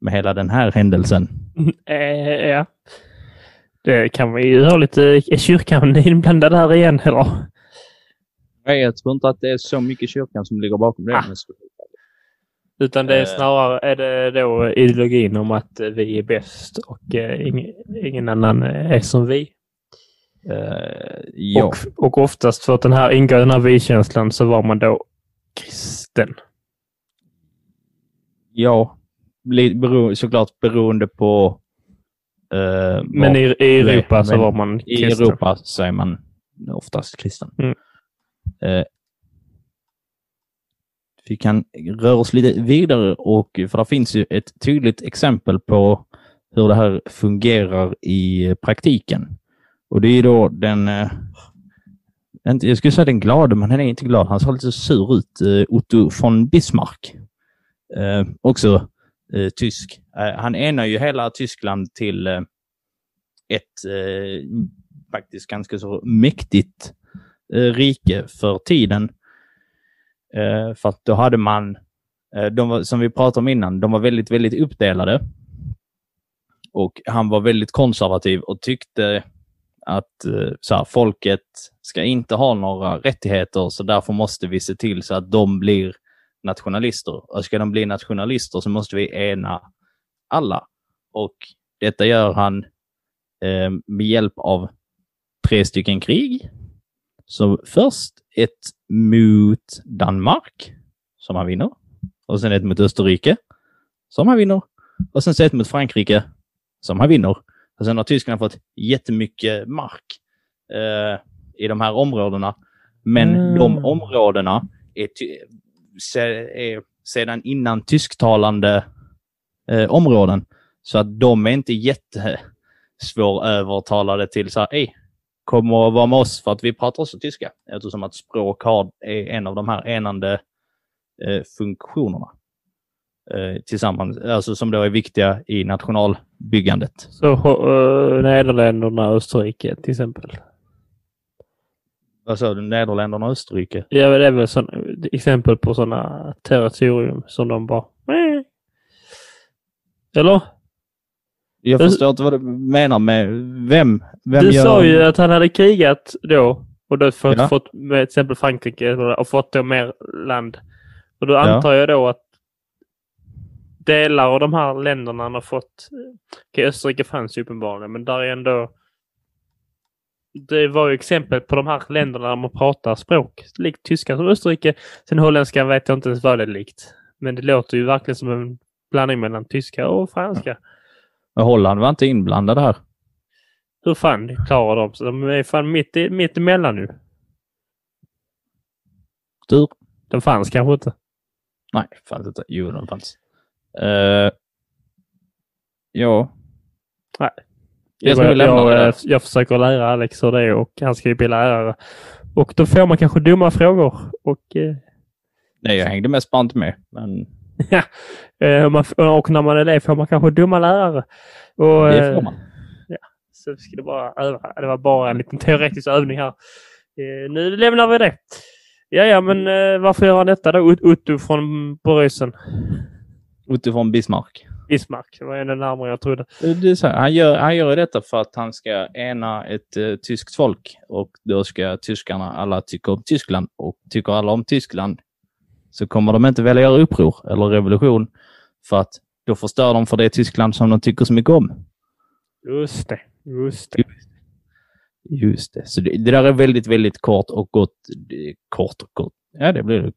med hela den här händelsen. Eh, ja. Det kan vi ju ha lite... Är kyrkan inblandad här igen eller? Nej, jag tror inte att det är så mycket kyrkan som ligger bakom det. Ah. Utan det är Eh. snarare är det då ideologin om att eh, vi är bäst och eh, ingen, ingen annan eh, är som vi. Eh, ja. Och, och oftast för att den här ingår i den här vi-känslan så var man då kristen. ja. Bero, såklart beroende på... eh, Men i, i Europa så men var man I kristen. Europa så är man oftast kristen. Mm. Eh, vi kan röra oss lite vidare och för det finns ju ett tydligt exempel på hur det här fungerar i praktiken. Och det är då den, eh, jag skulle säga den glade, men han är inte glad. Han ser lite sur ut. Eh, Otto von Bismarck. Eh, också eh, tysk. Eh, han enar ju hela Tyskland till eh, ett eh, faktiskt ganska så mäktigt eh, rike för tiden. Eh, för att då hade man, eh, de var, som vi pratade om innan, de var väldigt, väldigt uppdelade. Och han var väldigt konservativ och tyckte att eh, så här, folket ska inte ha några rättigheter så därför måste vi se till så att de blir nationalister. Och ska de bli nationalister så måste vi ena alla. Och detta gör han eh, med hjälp av tre stycken krig. Så först ett mot Danmark, som han vinner. Och sen ett mot Österrike, som han vinner. Och sen ett mot Frankrike, som han vinner. Och sen har Tyskland fått jättemycket mark eh, i de här områdena. Men Mm. de områdena är, är sedan innan tysktalande eh, områden. Så att de är inte jättesvårövertalade till så här, Ej, kom och var med oss för att vi pratar också tyska. Eftersom att språk har, är en av de här enande eh, funktionerna. Eh, tillsammans, alltså som då är viktiga i nationalbyggandet. Så uh, Nederländerna och Österrike till exempel. Alltså Nederländerna och Österrike. Ja, det är väl sån, exempel på sådana territorium som de bara... "Meh." Eller? Jag förstår inte vad du menar med vem. vem du gör... sa ju att han hade krigat då och då fått, Ja. fått med till exempel Frankrike och fått då mer land. Och då Ja. antar jag då att delar av de här länderna han har fått... Okej, Österrike fanns ju uppenbarligen, men där är ändå... Det var ju exempel på de här länderna där man pratar språk. Likt tyska som Österrike. Sen holländska vet jag inte ens vad det är likt. Men det låter ju verkligen som en blandning mellan tyska och franska. Men Holland var inte inblandad här. Hur fan klarar de sig? De är fan mitt, i, mitt emellan nu. Tur. Den fanns kanske inte. Nej, fanns inte. Jo, den fanns. Uh, ja. Nej. Jag Jag, jag, eh, jag försöker lära Alex hur det är och han ska ju bli lärare. Och då får man kanske dumma frågor. Och, eh, Nej, jag hängde mest bara inte med. Men eh, och när man är det får man kanske dumma lärare. Och, det får man. Så vi skulle bara öva. Det var bara en liten teoretisk övning här. Nu lämnar vi det. Ja, ja, men varför gör han detta då? Ut- Otto från Boråsen. Utifrån Bismarck. Bismarck. Det var ännu närmare jag trodde. Det så här, han, gör, han gör detta för att han ska ena ett eh, tyskt folk och då ska tyskarna alla tycka om Tyskland och tycker alla om Tyskland så kommer de inte vilja göra uppror eller revolution för att då förstör de för det Tyskland som de tycker så mycket om. Just det. Just det. Just det. Så det, det där är väldigt, väldigt kort och gott. Kort och gott. Ja, det blir det.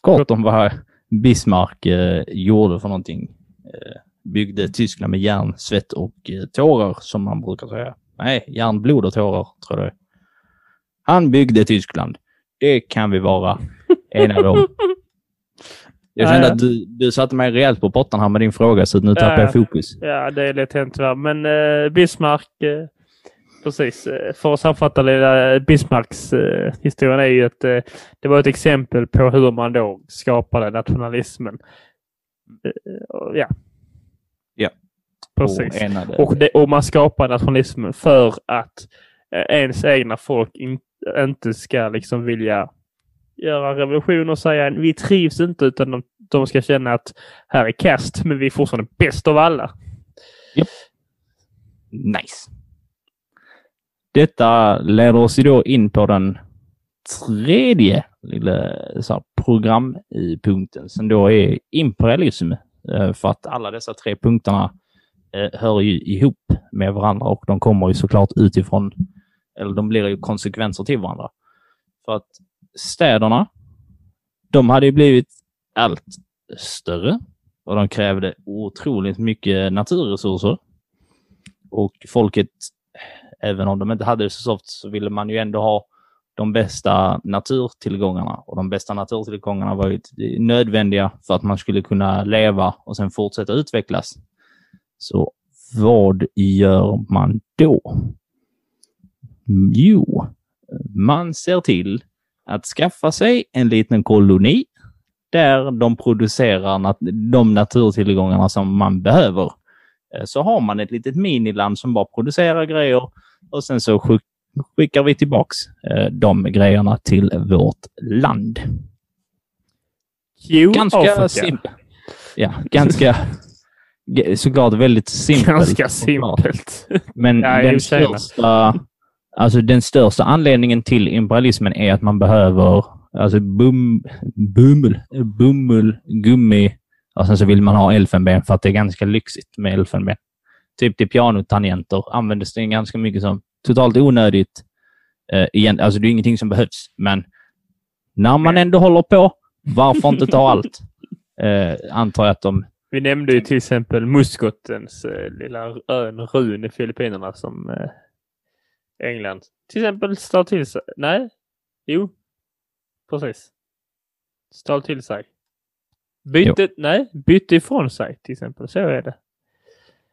Kort om vad Bismarck eh, gjorde för någonting. Eh, byggde Tyskland med järn, svett och eh, tårar, som man brukar säga. Nej, järn, blod och tårar, tror jag. Han byggde Tyskland. Det kan vi vara enade om. Jag kände att du, du satte mig rejält på pottan här med din fråga, så nu tappar ja. jag fokus. Ja, det är lätt hänt tyvärr. Men eh, Bismarck, eh, precis. Eh, för att sammanfatta lilla Bismarcks eh, historien är ju att eh, det var ett exempel på hur man då skapade nationalismen. Eh, ja. Ja. Precis. Och. Och, det, och man skapar nationalismen för att eh, ens egna folk in, inte ska liksom vilja göra revolution och säga vi trivs inte utan de, de ska känna att här är kast men vi är fortfarande bäst av alla. Nice. Detta leder oss då in på den tredje lilla så här, programpunkten som då är imperialism. Eh, för att alla dessa tre punkterna eh, hör ju ihop med varandra och de kommer ju såklart utifrån, eller de blir ju konsekvenser till varandra. För att städerna, de hade ju blivit allt större och de krävde otroligt mycket naturresurser. Och folket, även om de inte hade det så soft, så ville man ju ändå ha de bästa naturtillgångarna. Och de bästa naturtillgångarna var ju nödvändiga för att man skulle kunna leva och sen fortsätta utvecklas. Så vad gör man då? Jo, man ser till att skaffa sig en liten koloni där de producerar nat de naturtillgångarna som man behöver. Eh, så har man ett litet miniland som bara producerar grejer och sen så skickar vi tillbaks eh, de grejerna till vårt land. Jo, ganska simpelt. Ja, ganska såklart väldigt simpelt. Ganska simpelt. Men ja, den, största, alltså den största anledningen till imperialismen är att man behöver alltså bum, bummel, bummel, gummi och sen så vill man ha elfenben för att det är ganska lyxigt med elfenben. Typ till pianotangenter användes det ganska mycket som totalt onödigt. Eh, igen, alltså det är ingenting som behövs, men när man ändå håller på, varför inte ta allt? Eh, antar jag att de... Vi nämnde ju till exempel muskotens eh, lilla ön Run i Filippinerna som eh, England till exempel stal till sig. Nej, jo, precis. Stal till sig. Bytte, nej, bytte ifrån sig till exempel. Så är det.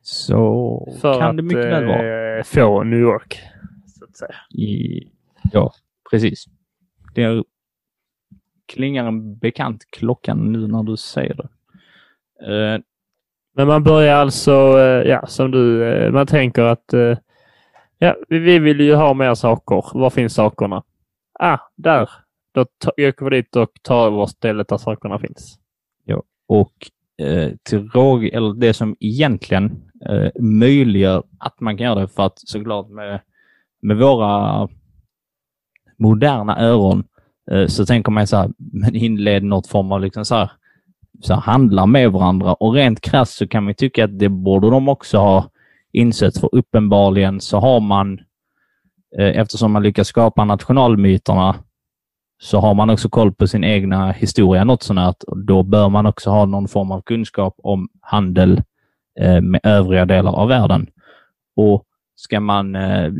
Så För kan att, det mycket väl vara. eh, få New York. Så att säga. I, ja, precis. Det är, klingar en bekant klockan nu när du säger det. Eh, Men man börjar alltså, eh, ja, som du, eh, man tänker att eh, ja, vi- vi vill ju ha mer saker. Var finns sakerna? Ah, där. Då åker vi dit och tar över stället där sakerna finns. och eh, till råg, eller det som egentligen eh, möjliggör att man kan göra det för att såklart med, med våra moderna öron eh, så tänker man så här, men inled något form av liksom så här, så här, handla med varandra. Och rent krasst så kan vi tycka att det borde de också ha insett för uppenbarligen så har man eh, eftersom man lyckas skapa nationalmyterna så har man också koll på sin egna historia något sånt Och då bör man också ha någon form av kunskap om handel eh, med övriga delar av världen. Och ska man eh,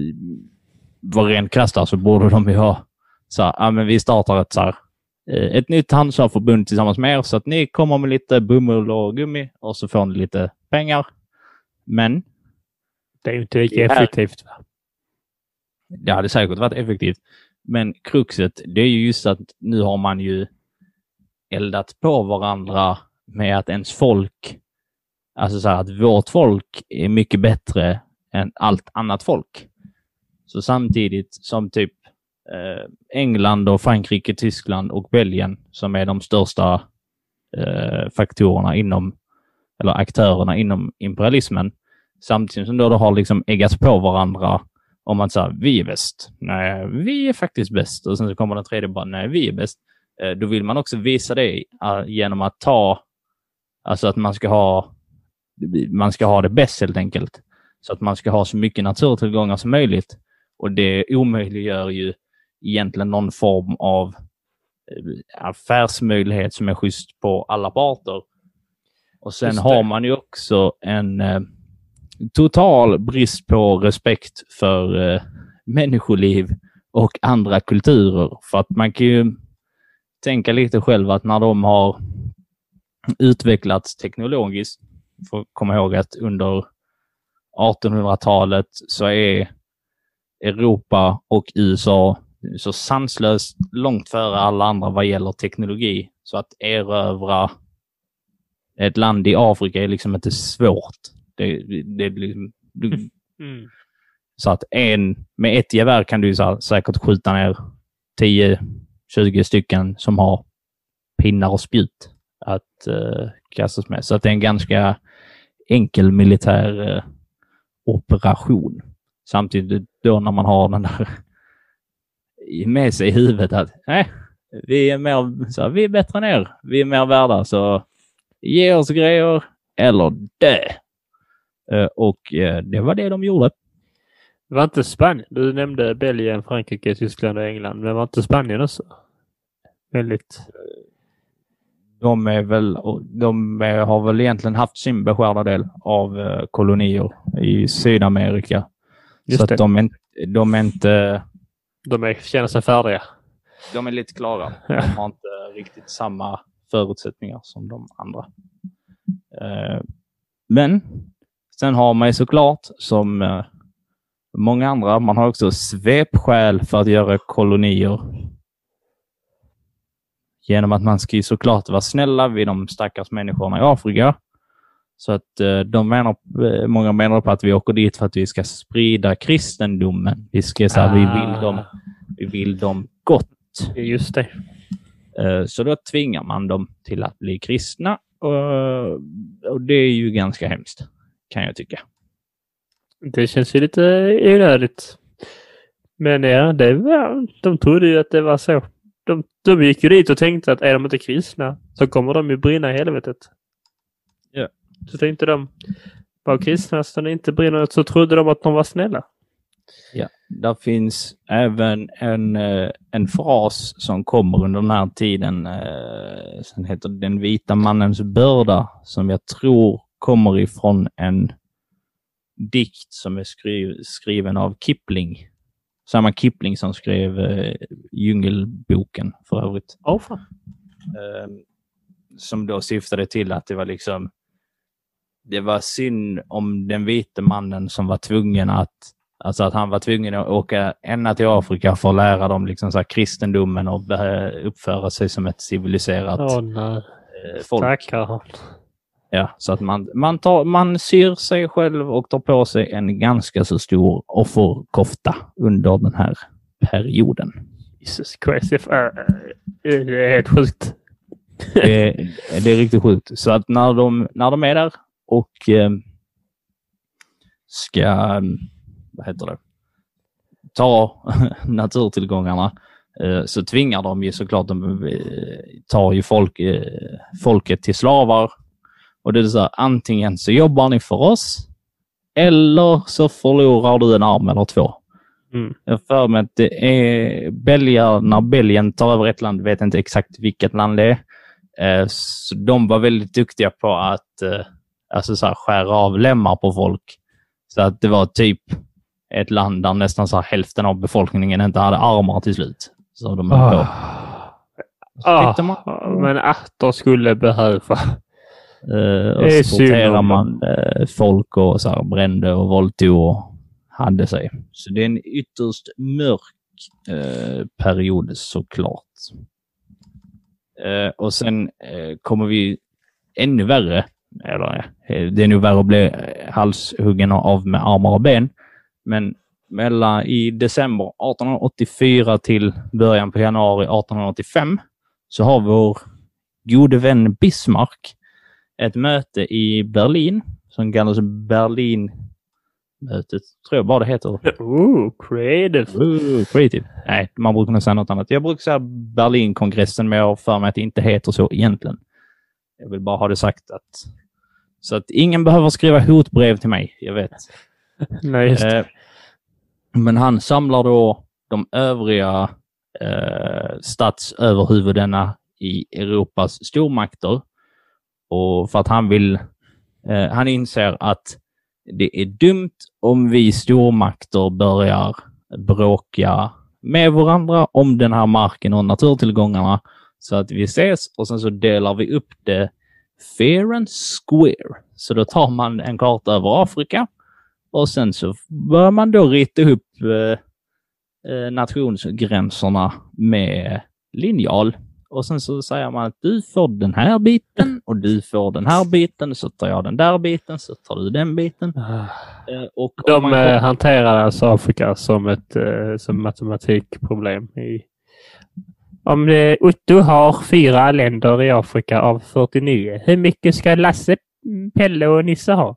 vara rent krasst så borde de ju ha så här, ja, men vi startar ett, så här, eh, ett nytt handelsförbund tillsammans med er så att ni kommer med lite bomull och gummi och så får ni lite pengar. Men Det är ju inte lika effektivt. Va? det hade säkert varit effektivt. Men kruxet, det är ju just att nu har man ju eldat på varandra med att ens folk, alltså så här att vårt folk är mycket bättre än allt annat folk. Så samtidigt som typ eh, England och Frankrike, Tyskland och Belgien som är de största eh, faktorerna inom, eller aktörerna inom imperialismen, samtidigt som då de har liksom eggat på varandra om att säga vi är bäst. Nej, vi är faktiskt bäst. Och sen så kommer den tredje bara, nej, vi är bäst. Eh, Då vill man också visa det eh, genom att ta, alltså att man ska ha, man ska ha det bäst helt enkelt. Så att man ska ha så mycket naturtillgångar som möjligt. Och det omöjliggör ju egentligen någon form av eh, affärsmöjlighet som är schysst på alla parter. Och sen har man ju också en eh, total brist på respekt för eh, människoliv och andra kulturer. För att man kan ju tänka lite själv att när de har utvecklats teknologiskt, får komma ihåg att under 1800-talet så är Europa och USA så sanslöst långt före alla andra vad gäller teknologi. Så att erövra ett land i Afrika är liksom inte svårt. Det, det liksom, du, Mm. så att en, med ett gevär kan du så säkert skjuta ner 10-20 stycken som har pinnar och spjut att uh, kastas med. Så att det är en ganska enkel militär eh, operation. Samtidigt då när man har den där med sig i huvudet att nej, vi är mer, så här, vi är bättre än er. Vi är mer värda, så ge oss grejer eller dö. Eh, och eh, det var det de gjorde. Det var inte Spanien. Du nämnde Belgien, Frankrike, Tyskland och England. Men var inte Spanien också? Väldigt... De, är väl, de har väl egentligen haft sin beskärda del av eh, kolonier i Sydamerika. Just så det. att de, är, inte- de är inte... De är, känner sig färdiga. De är lite klara. De har inte riktigt samma förutsättningar som de andra. Eh, Men sen har man ju såklart som eh, många andra, man har också svepskäl för att göra kolonier. Genom att man ska ju såklart vara snälla vid de stackars människorna i Afrika. Så att eh, de menar, eh, många menar på att vi åker dit för att vi ska sprida kristendomen. Vi ska så här, vi vill dem, vi vill dem gott. Just det. Eh, Så då tvingar man dem till att bli kristna och, och det är ju ganska hemskt, kan jag tycka. Det känns ju lite onödigt. Men ja, det var, de trodde ju att det var så. De, de gick ju dit och tänkte att är de inte kristna så kommer de ju brinna i helvetet. Ja. Så tänkte de, var kristna så de inte brinner så trodde de att de var snälla. Ja, där finns även en, eh, en fras som kommer under den här tiden. eh, Som heter Den vita mannens börda, som jag tror kommer ifrån en dikt som är skri skriven av Kipling. Samma Kipling som skrev eh, Djungelboken för övrigt. Åh fan. Eh, som då syftade till att det var liksom det var synd om den vite mannen som var tvungen att Alltså att han var tvungen att åka ända till Afrika för att lära dem liksom så kristendomen och uppföra sig som ett civiliserat eh, folk. Tackar. Ja, så att man, man, tar, man syr sig själv och tar på sig en ganska så stor offerkofta under den här perioden. Jesus Christ. Det är, det är helt sjukt. Det, det är riktigt sjukt. Så att när de, när de är där och eh, ska, vad heter det, ta naturtillgångarna eh, så tvingar de ju såklart, de eh, tar ju folk, eh, folket till slavar. Och det är så här, antingen så jobbar ni för oss eller så förlorar du en arm eller två. Mm. Jag för mig att det är belgar, när Belgien tar över ett land, vet inte exakt vilket land det är. Eh, Så de var väldigt duktiga på att eh, alltså så här, skära av lemmar på folk. Så att det var typ ett land där nästan så här, hälften av befolkningen inte hade armar till slut. Så de höll på. Ah, man- men att de skulle behöva. Eh, och så torterade man eh, folk och så här, brände och våldtog och hade sig. Så det är en ytterst mörk eh, period såklart. Eh, och sen eh, kommer vi ännu värre, eller eh, det är nog värre att bli halshuggen av med armar och ben. Men mellan i december 1884 till början på januari 1885 så har vår gode vän Bismarck ett möte i Berlin som kallas Berlinmötet. Tror jag bara det heter. Oh, creative. Ooh, creative. Nej, man brukar nog säga något annat. Jag brukar säga Berlinkongressen, men jag har för mig att det inte heter så egentligen. Jag vill bara ha det sagt att... Så att ingen behöver skriva hotbrev till mig, jag vet. Nej, just det. Eh, men han samlar då de övriga eh, statsöverhuvudena i Europas stormakter. Och för att han vill, eh, han inser att det är dumt om vi stormakter börjar bråka med varandra om den här marken och naturtillgångarna. Så att vi ses och sen så delar vi upp det fair and square. Så då tar man en karta över Afrika och sen så börjar man då rita upp eh, eh nationsgränserna med linjal. Och sen så säger man att du får den här biten och du får den här biten, så tar jag den där biten, så tar du den biten. Ah. Eh, och De man eh, kommer- hanterar alltså Afrika som ett eh, som matematikproblem. I, om det, Otto har fyra länder i Afrika av 49, hur mycket ska Lasse, Pelle och Nisse ha?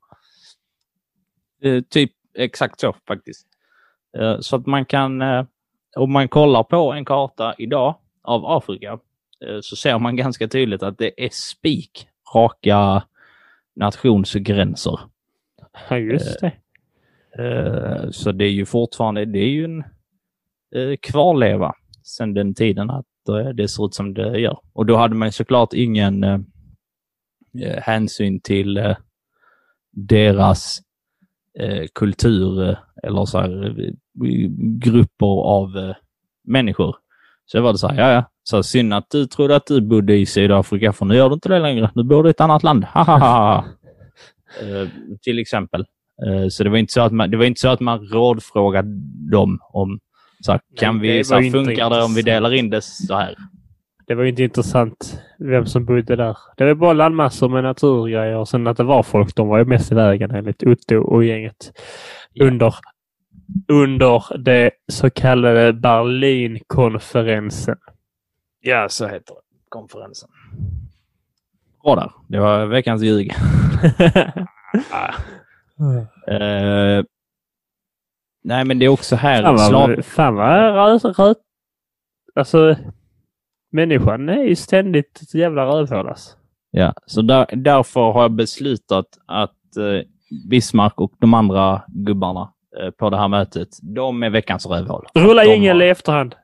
Typ exakt så faktiskt. Så att man kan, om man kollar på en karta idag av Afrika så ser man ganska tydligt att det är spik raka nationsgränser. Ja, just det. Eh, Så det är ju fortfarande, det är ju en eh, kvarleva sedan den tiden att eh, det ser ut som det gör. Och då hade man såklart ingen eh, eh, hänsyn till eh, deras eh, kultur eh, eller så här, eh, grupper av eh, människor. Så var det så här, ja ja, så synd att du trodde att du bodde i Sydafrika för nu gör du inte det längre. Nu bor du i ett annat land. Ha, ha, ha. Eh, till exempel. Eh, Så det var inte så att man, det var inte så att man rådfrågade dem om så här, kan det vi, så här, funkar det om vi delar in det så här? Det var ju inte intressant vem som bodde där. Det var bara landmassor med naturgrejer och sen att det var folk. De var ju mest i vägen enligt Otto och gänget. Ja. Under, under det så kallade Berlinkonferensen. Ja, så heter det. Konferensen. Bra där. Det var veckans ljug. Eh, nej, men det är också här. Fan slav... vad, fan vad rö, rö, Alltså, människan är ju ständigt ett jävla rövhål alltså. Ja, så där, därför har jag beslutat att eh, Bismarck och de andra gubbarna på det här mötet, de är veckans rövhål. Rulla jingel i efterhand.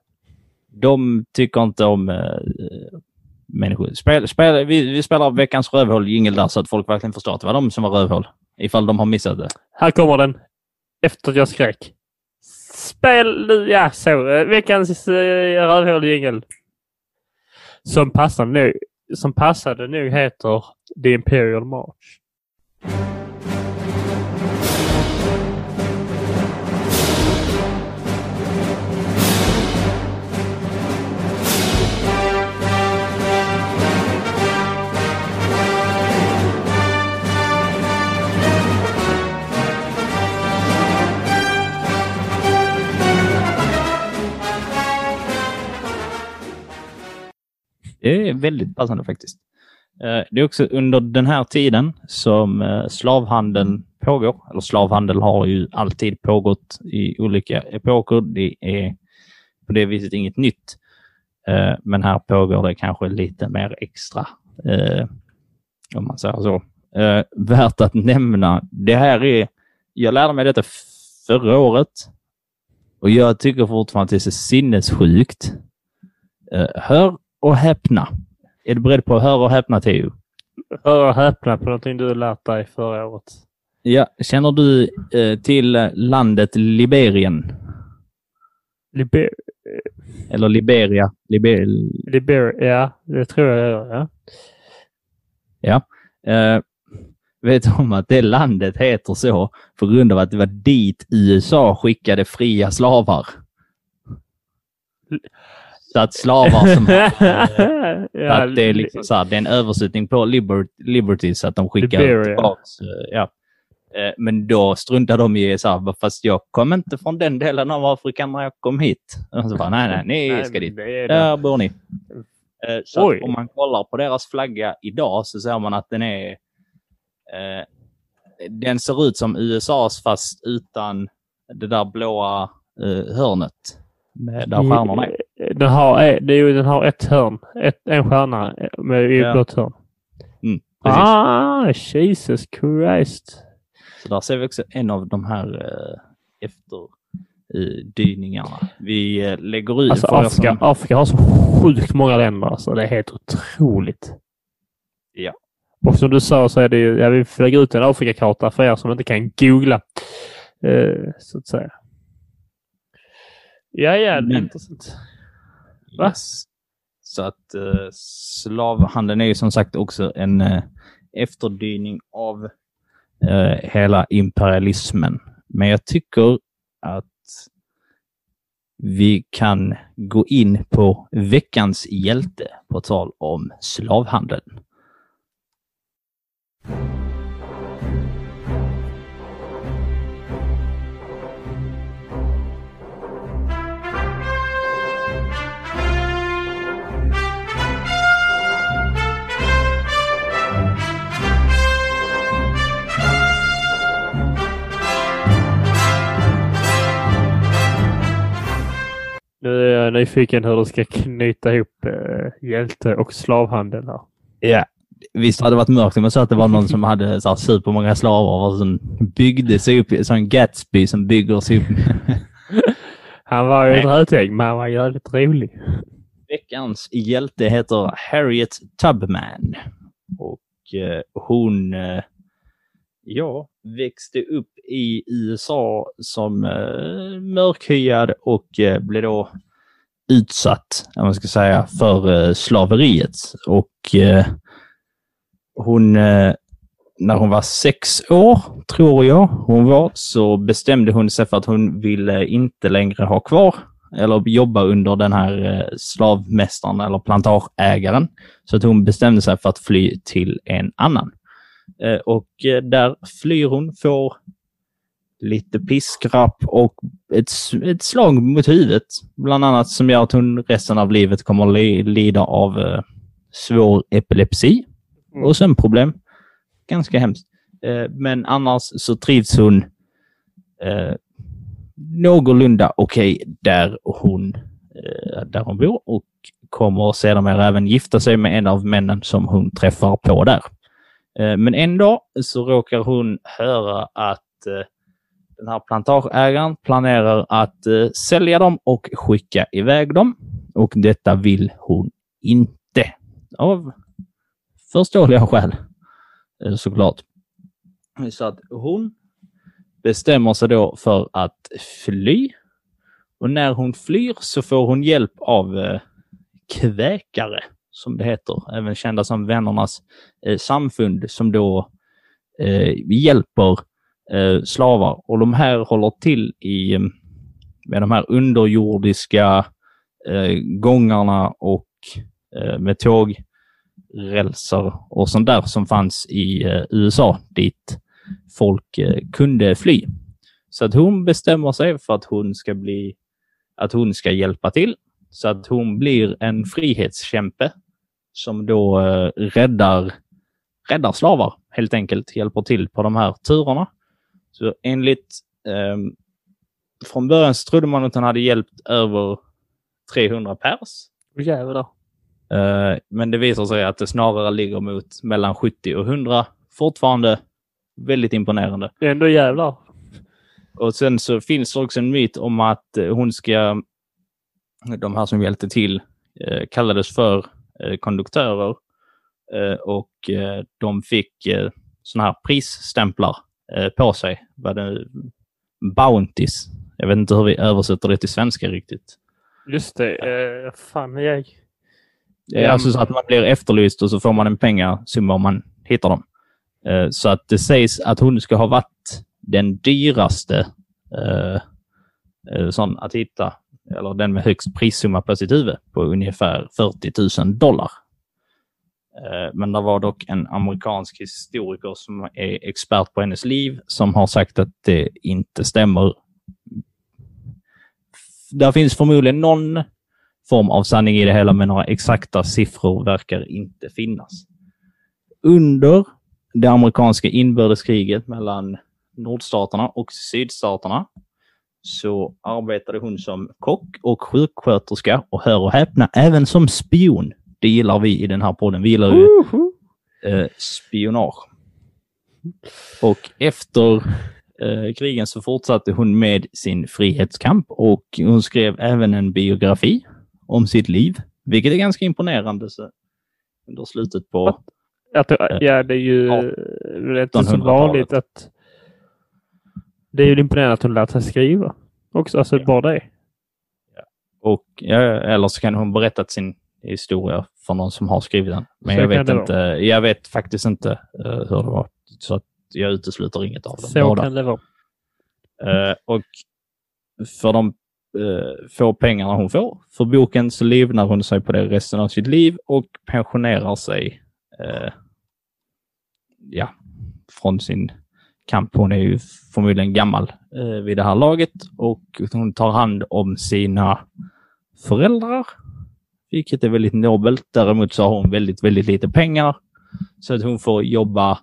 De tycker inte om eh, eh, människor. Spel, spel, vi, vi spelar veckans rövhål jingel där så att folk verkligen förstår att det var de som var rövhål. Ifall de har missat det. Här kommer den. Efter jag skrek. Spel nu, ja så. eh, Veckans uh, rövhål-jingel. Som passade nog, som passade nog heter The Imperial March. Det är väldigt passande faktiskt. Eh, det är också under den här tiden som eh, slavhandeln pågår. Eller slavhandel har ju alltid pågått i olika epoker. Det är på det viset inget nytt. Eh, men här pågår det kanske lite mer extra. Om man säger så. Värt att nämna. Det här är, jag lärde mig detta förra året. Och jag tycker fortfarande att det är så sinnessjukt. Hör och häpna. Är du beredd på att höra och häpna, Theo? Hör och häpna på någonting du lärt dig förra året. Ja, känner du eh, till landet Liberien? Liber Eller Liberia? Liber Liber ja, det tror jag gör. Ja. eh, vet du om att det landet heter så på grund av att det var dit USA skickade fria slavar? Så att slavar som... ja, att det, är liksom så här, det är en översättning på liber, Liberty så att de skickar Liberia. tillbaks. eh, Ja. Eh, Men då struntade de i så här, fast jag kom inte från den delen av Afrika när jag kom hit. Och så bara, nej, nej, ni ska dit. Där bor ni. Eh, Så om man kollar på deras flagga idag så ser man att den är... Eh, den ser ut som USAs fast utan det där blåa eh, hörnet. Där stjärnorna är. Den har, eh, det är ju, den har ett hörn. Ett, en stjärna med i Ja. blått hörn. Mm. Ah, Jesus Christ. Så där ser vi också en av de här eh, efterdyningarna. Vi eh, lägger ut... Alltså Afrika, som- Afrika har så sjukt många länder. Alltså. Det är helt otroligt. Ja. Och som du sa så är det ju, jag vill lägga ut en Afrikakarta för er som inte kan googla. Eh, så att säga. Ja, ja, det är Men- intressant. Yes. Så att eh, slavhandeln är ju som sagt också en eh, efterdyning av eh, hela imperialismen. Men jag tycker att vi kan gå in på veckans hjälte på tal om slavhandeln. Nu är är nyfiken hur du ska knyta ihop eh, hjälte och slavhandel här. Ja. Visst hade det varit mörkt om man sa att det var någon som hade så här, supermånga slavar och som byggde sig upp, som Gatsby som bygger sig upp. Han var ju rötägg, men han var jävligt rolig. Veckans hjälte heter Harriet Tubman. Och eh, hon eh, ja, växte upp i USA som eh, mörkhyad och eh, blev då utsatt, om man ska säga, för eh, slaveriet. Och eh, hon, eh, när hon var sex år, tror jag hon var, så bestämde hon sig för att hon ville inte längre ha kvar eller jobba under den här eh, slavmästaren eller plantageägaren. Så att hon bestämde sig för att fly till en annan. Eh, och eh, där flyr hon, får lite piskrapp och ett, ett slag mot huvudet. Bland annat som gör att hon resten av livet kommer att li- lida av eh, svår epilepsi Mm. och sömnproblem. Ganska hemskt. Eh, Men annars så trivs hon eh, någorlunda okej där hon, eh, där hon bor och kommer sedermera även gifta sig med en av männen som hon träffar på där. Eh, Men en dag så råkar hon höra att eh, den här plantageägaren planerar att eh, sälja dem och skicka iväg dem. Och detta vill hon inte. Av förståeliga skäl, eh, såklart. Så att hon bestämmer sig då för att fly. Och när hon flyr så får hon hjälp av eh, kväkare, som det heter, även kända som Vännernas eh, samfund, som då eh, hjälper eh, slavar. Och de här håller till i eh, med de här underjordiska eh, gångarna och eh, med tågrälsar och sånt där som fanns i eh, USA dit folk eh, kunde fly. Så att hon bestämmer sig för att hon ska bli, att hon ska hjälpa till. Så att hon blir en frihetskämpe som då eh, räddar, räddar slavar helt enkelt, hjälper till på de här turerna. Så enligt, ehm, från början så trodde man att hon hade hjälpt över 300 pers. Jävlar. Eh, Men det visar sig att det snarare ligger mot mellan 70 och 100. Fortfarande väldigt imponerande. Det är ändå jävlar. Och sen så finns det också en myt om att eh, hon ska, de här som hjälpte till, eh, kallades för eh, konduktörer eh, och eh, de fick eh, såna här prisstämplar eh, på sig. Vad det, bounties. Jag vet inte hur vi översätter det till svenska riktigt. Just det. Eh, fan, jag... Är alltså så att man blir efterlyst och så får man en pengasumma om man hittar dem. Eh, Så att det sägs att hon ska ha varit den dyraste eh, eh, sån att hitta, eller den med högst prissumma på sitt huvud, på ungefär 40 000 dollar. Eh, men det var dock en amerikansk historiker som är expert på hennes liv som har sagt att det inte stämmer. Där finns förmodligen någon form av sanning i det hela, men några exakta siffror verkar inte finnas. Under det amerikanska inbördeskriget mellan nordstaterna och sydstaterna så arbetade hon som kock och sjuksköterska och hör och häpna, även som spion. Det gillar vi i den här podden. Vi gillar ju eh, spionage. Och efter eh, krigen så fortsatte hon med sin frihetskamp och hon skrev även en biografi om sitt liv, vilket är ganska imponerande. Så under slutet på... Att, det- ja, det är ju Ja. det är inte så 1900-talet. vanligt att... Det är ju imponerande att hon lärt sig skriva också. Alltså Ja. bara det. Och, ja, eller så kan hon berättat sin historia för någon som har skrivit den. Men Så jag vet, inte, jag vet faktiskt inte eh, hur det var. Så att jag utesluter inget av dem. Så båda. kan det vara. Eh, och för de eh, få pengarna hon får för boken så livnar hon sig på det resten av sitt liv och pensionerar sig eh, ja, från sin kamp. Hon är ju förmodligen gammal vid det här laget och hon tar hand om sina föräldrar, vilket är väldigt nobelt. Däremot så har hon väldigt, väldigt lite pengar så att hon får jobba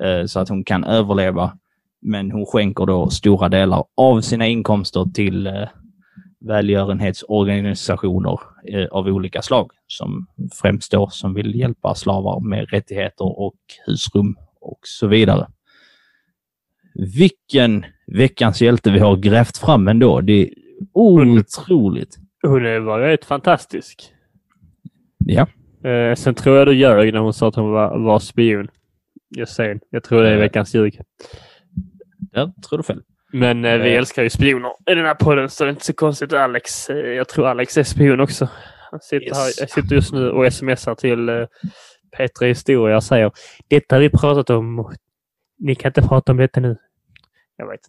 eh, så att hon kan överleva men hon skänker då stora delar av sina inkomster till eh, välgörenhetsorganisationer eh, av olika slag som främst då som vill hjälpa slavar med rättigheter och husrum och så vidare. Vilken veckans hjälte vi har grävt fram ändå. Det är otroligt. Hon var rätt fantastisk. Ja. Eh, sen tror jag du ljög när hon sa att hon var, var spion. Jag säger, jag tror det är Eh. veckans ljug. Där tror du fel. Men eh, vi Eh. älskar ju spioner i den här podden så det är inte så konstigt. Alex, eh, jag tror Alex är spion också. Han sitter, Yes. här, jag sitter just nu och smsar till eh, Petra Historia och säger Detta har vi pratat om. Ni kan inte prata om detta nu. Jag vet inte.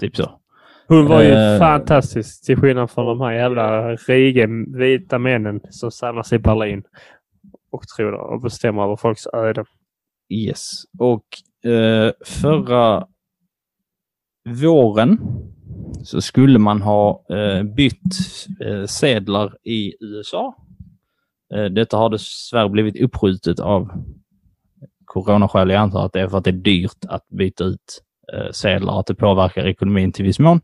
Typ så. Hon var ju Eh. fantastisk till skillnad från de här jävla rige vita männen som samlas i Berlin och tror och bestämmer över folks öden. Yes. Och eh, förra våren så skulle man ha eh, bytt eh, sedlar i USA. Eh, detta har dessvärre blivit uppskjutet av coronaskäl. Jag antar att det är för att det är dyrt att byta ut sedlar, att det påverkar ekonomin till viss mån.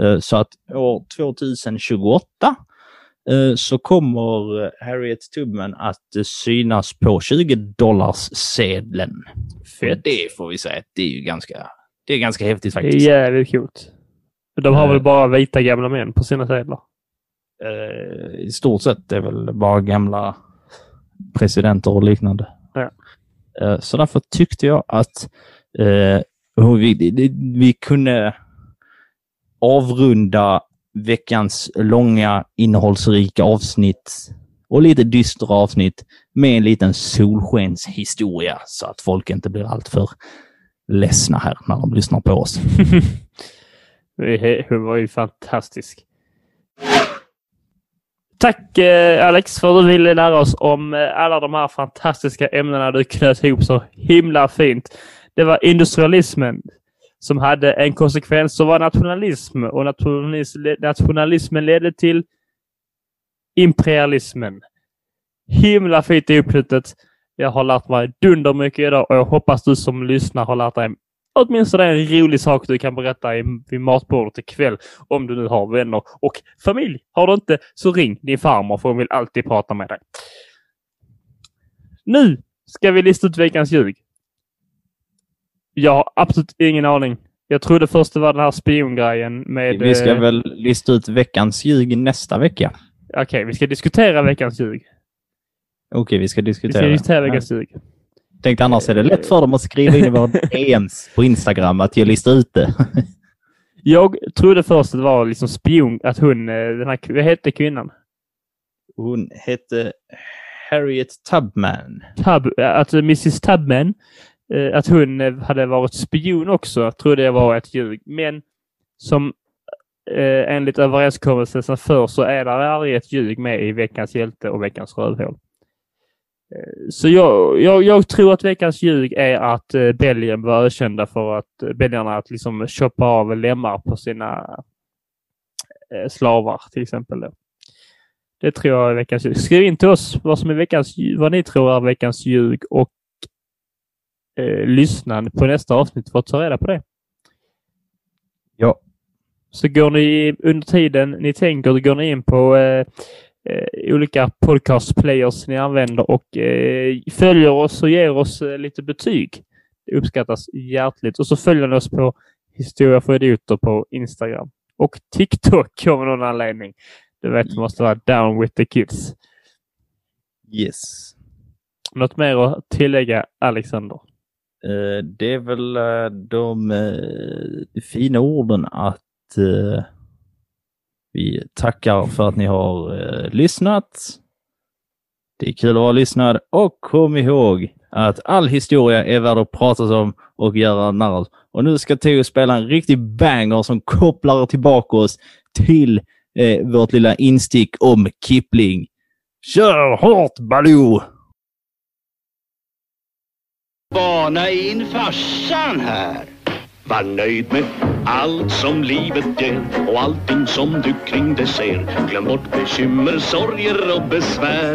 Eh, så att år 2028 eh, så kommer eh, Harriet Tubman att eh, synas på 20 dollars sedeln. Fett. Det får vi säga, det är ju ganska, det är ganska häftigt Det är faktiskt. jävligt coolt. De har Eh. väl bara vita gamla män på sina sedlar. Eh, I stort sett är väl bara gamla presidenter och liknande. Ja. Eh, Så därför tyckte jag att eh, vi, vi kunde avrunda veckans långa innehållsrika avsnitt och lite dystra avsnitt med en liten solskenshistoria så att folk inte blir alltför ledsna här när de lyssnar på oss. Hon var ju fantastisk. Tack eh, Alex för att du ville lära oss om eh, alla de här fantastiska ämnena du knöt ihop så himla fint. Det var industrialismen som hade en konsekvens som var nationalism och nationalismen ledde till imperialismen. Himla fint uppknutet. Jag har lärt mig dunder mycket idag och jag hoppas du som lyssnar har lärt dig åtminstone en rolig sak du kan berätta i, vid matbordet ikväll om du nu har vänner och familj. Har du inte så ring din farmor för hon vill alltid prata med dig. Nu ska vi lista ut veckans ljug. Jag har absolut ingen aning. Jag trodde först det var den här spiongrejen med... Vi ska eh, väl lista ut veckans ljug nästa vecka. Okej, vi ska diskutera veckans ljug. Okej, vi ska Vi diskutera. ska diskutera veckans ljug. Tänkte annars är det lätt för dem att skriva in i våra DMs på Instagram att jag listar ut det. Jag trodde först att det var liksom spion, att hon, eh, den här, vad hette kvinnan? Hon hette Harriet Tubman. Tab, att Mrs Tubman, eh, att hon hade varit spion också, trodde jag var ett ljug. Men som eh, enligt överenskommelsen sen förr så är det aldrig ett ljug med i veckans hjälte och veckans rövhål. Eh, Så jag, jag, jag tror att veckans ljug är att eh, Belgien var ökända för att eh, belgarna att liksom köpa av lemmar på sina eh, slavar till exempel. Då. Det tror jag är veckans ljug. Skriv in till oss vad som är veckans, vad ni tror är veckans ljug och eh, lyssna på nästa avsnitt för att ta reda på det. Ja. Så går ni under tiden ni tänker, går ni in på eh, eh, olika podcast players ni använder och eh, följer oss och ger oss eh, lite betyg. Det uppskattas hjärtligt. Och så följer ni oss på Historia för idioter på Instagram och TikTok av någon anledning. Du vet, det måste vara down with the kids. Yes. Något mer att tillägga, Alexander? Eh, det är väl eh, de eh, fina orden att vi tackar för att ni har lyssnat. Det är kul att vara lyssnad och kom ihåg att all historia är värd att prata om och göra narr av. Och nu ska Theo spela en riktig banger som kopplar tillbaka oss till eh, vårt lilla instick om Kipling. Kör hårt Baloo! Bana in farsan här. Var nöjd med allt som livet ger och allting som du kring det ser. Glöm bort bekymmer, sorger och besvär.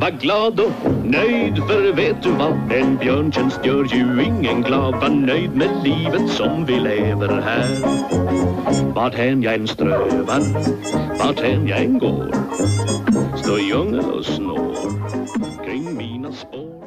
Var glad och nöjd för vet du vad En björntjänst gör ju ingen glad Var nöjd med livet som vi lever här Varthän jag än strövar, varthän jag än går Står djungel och snår kring mina spår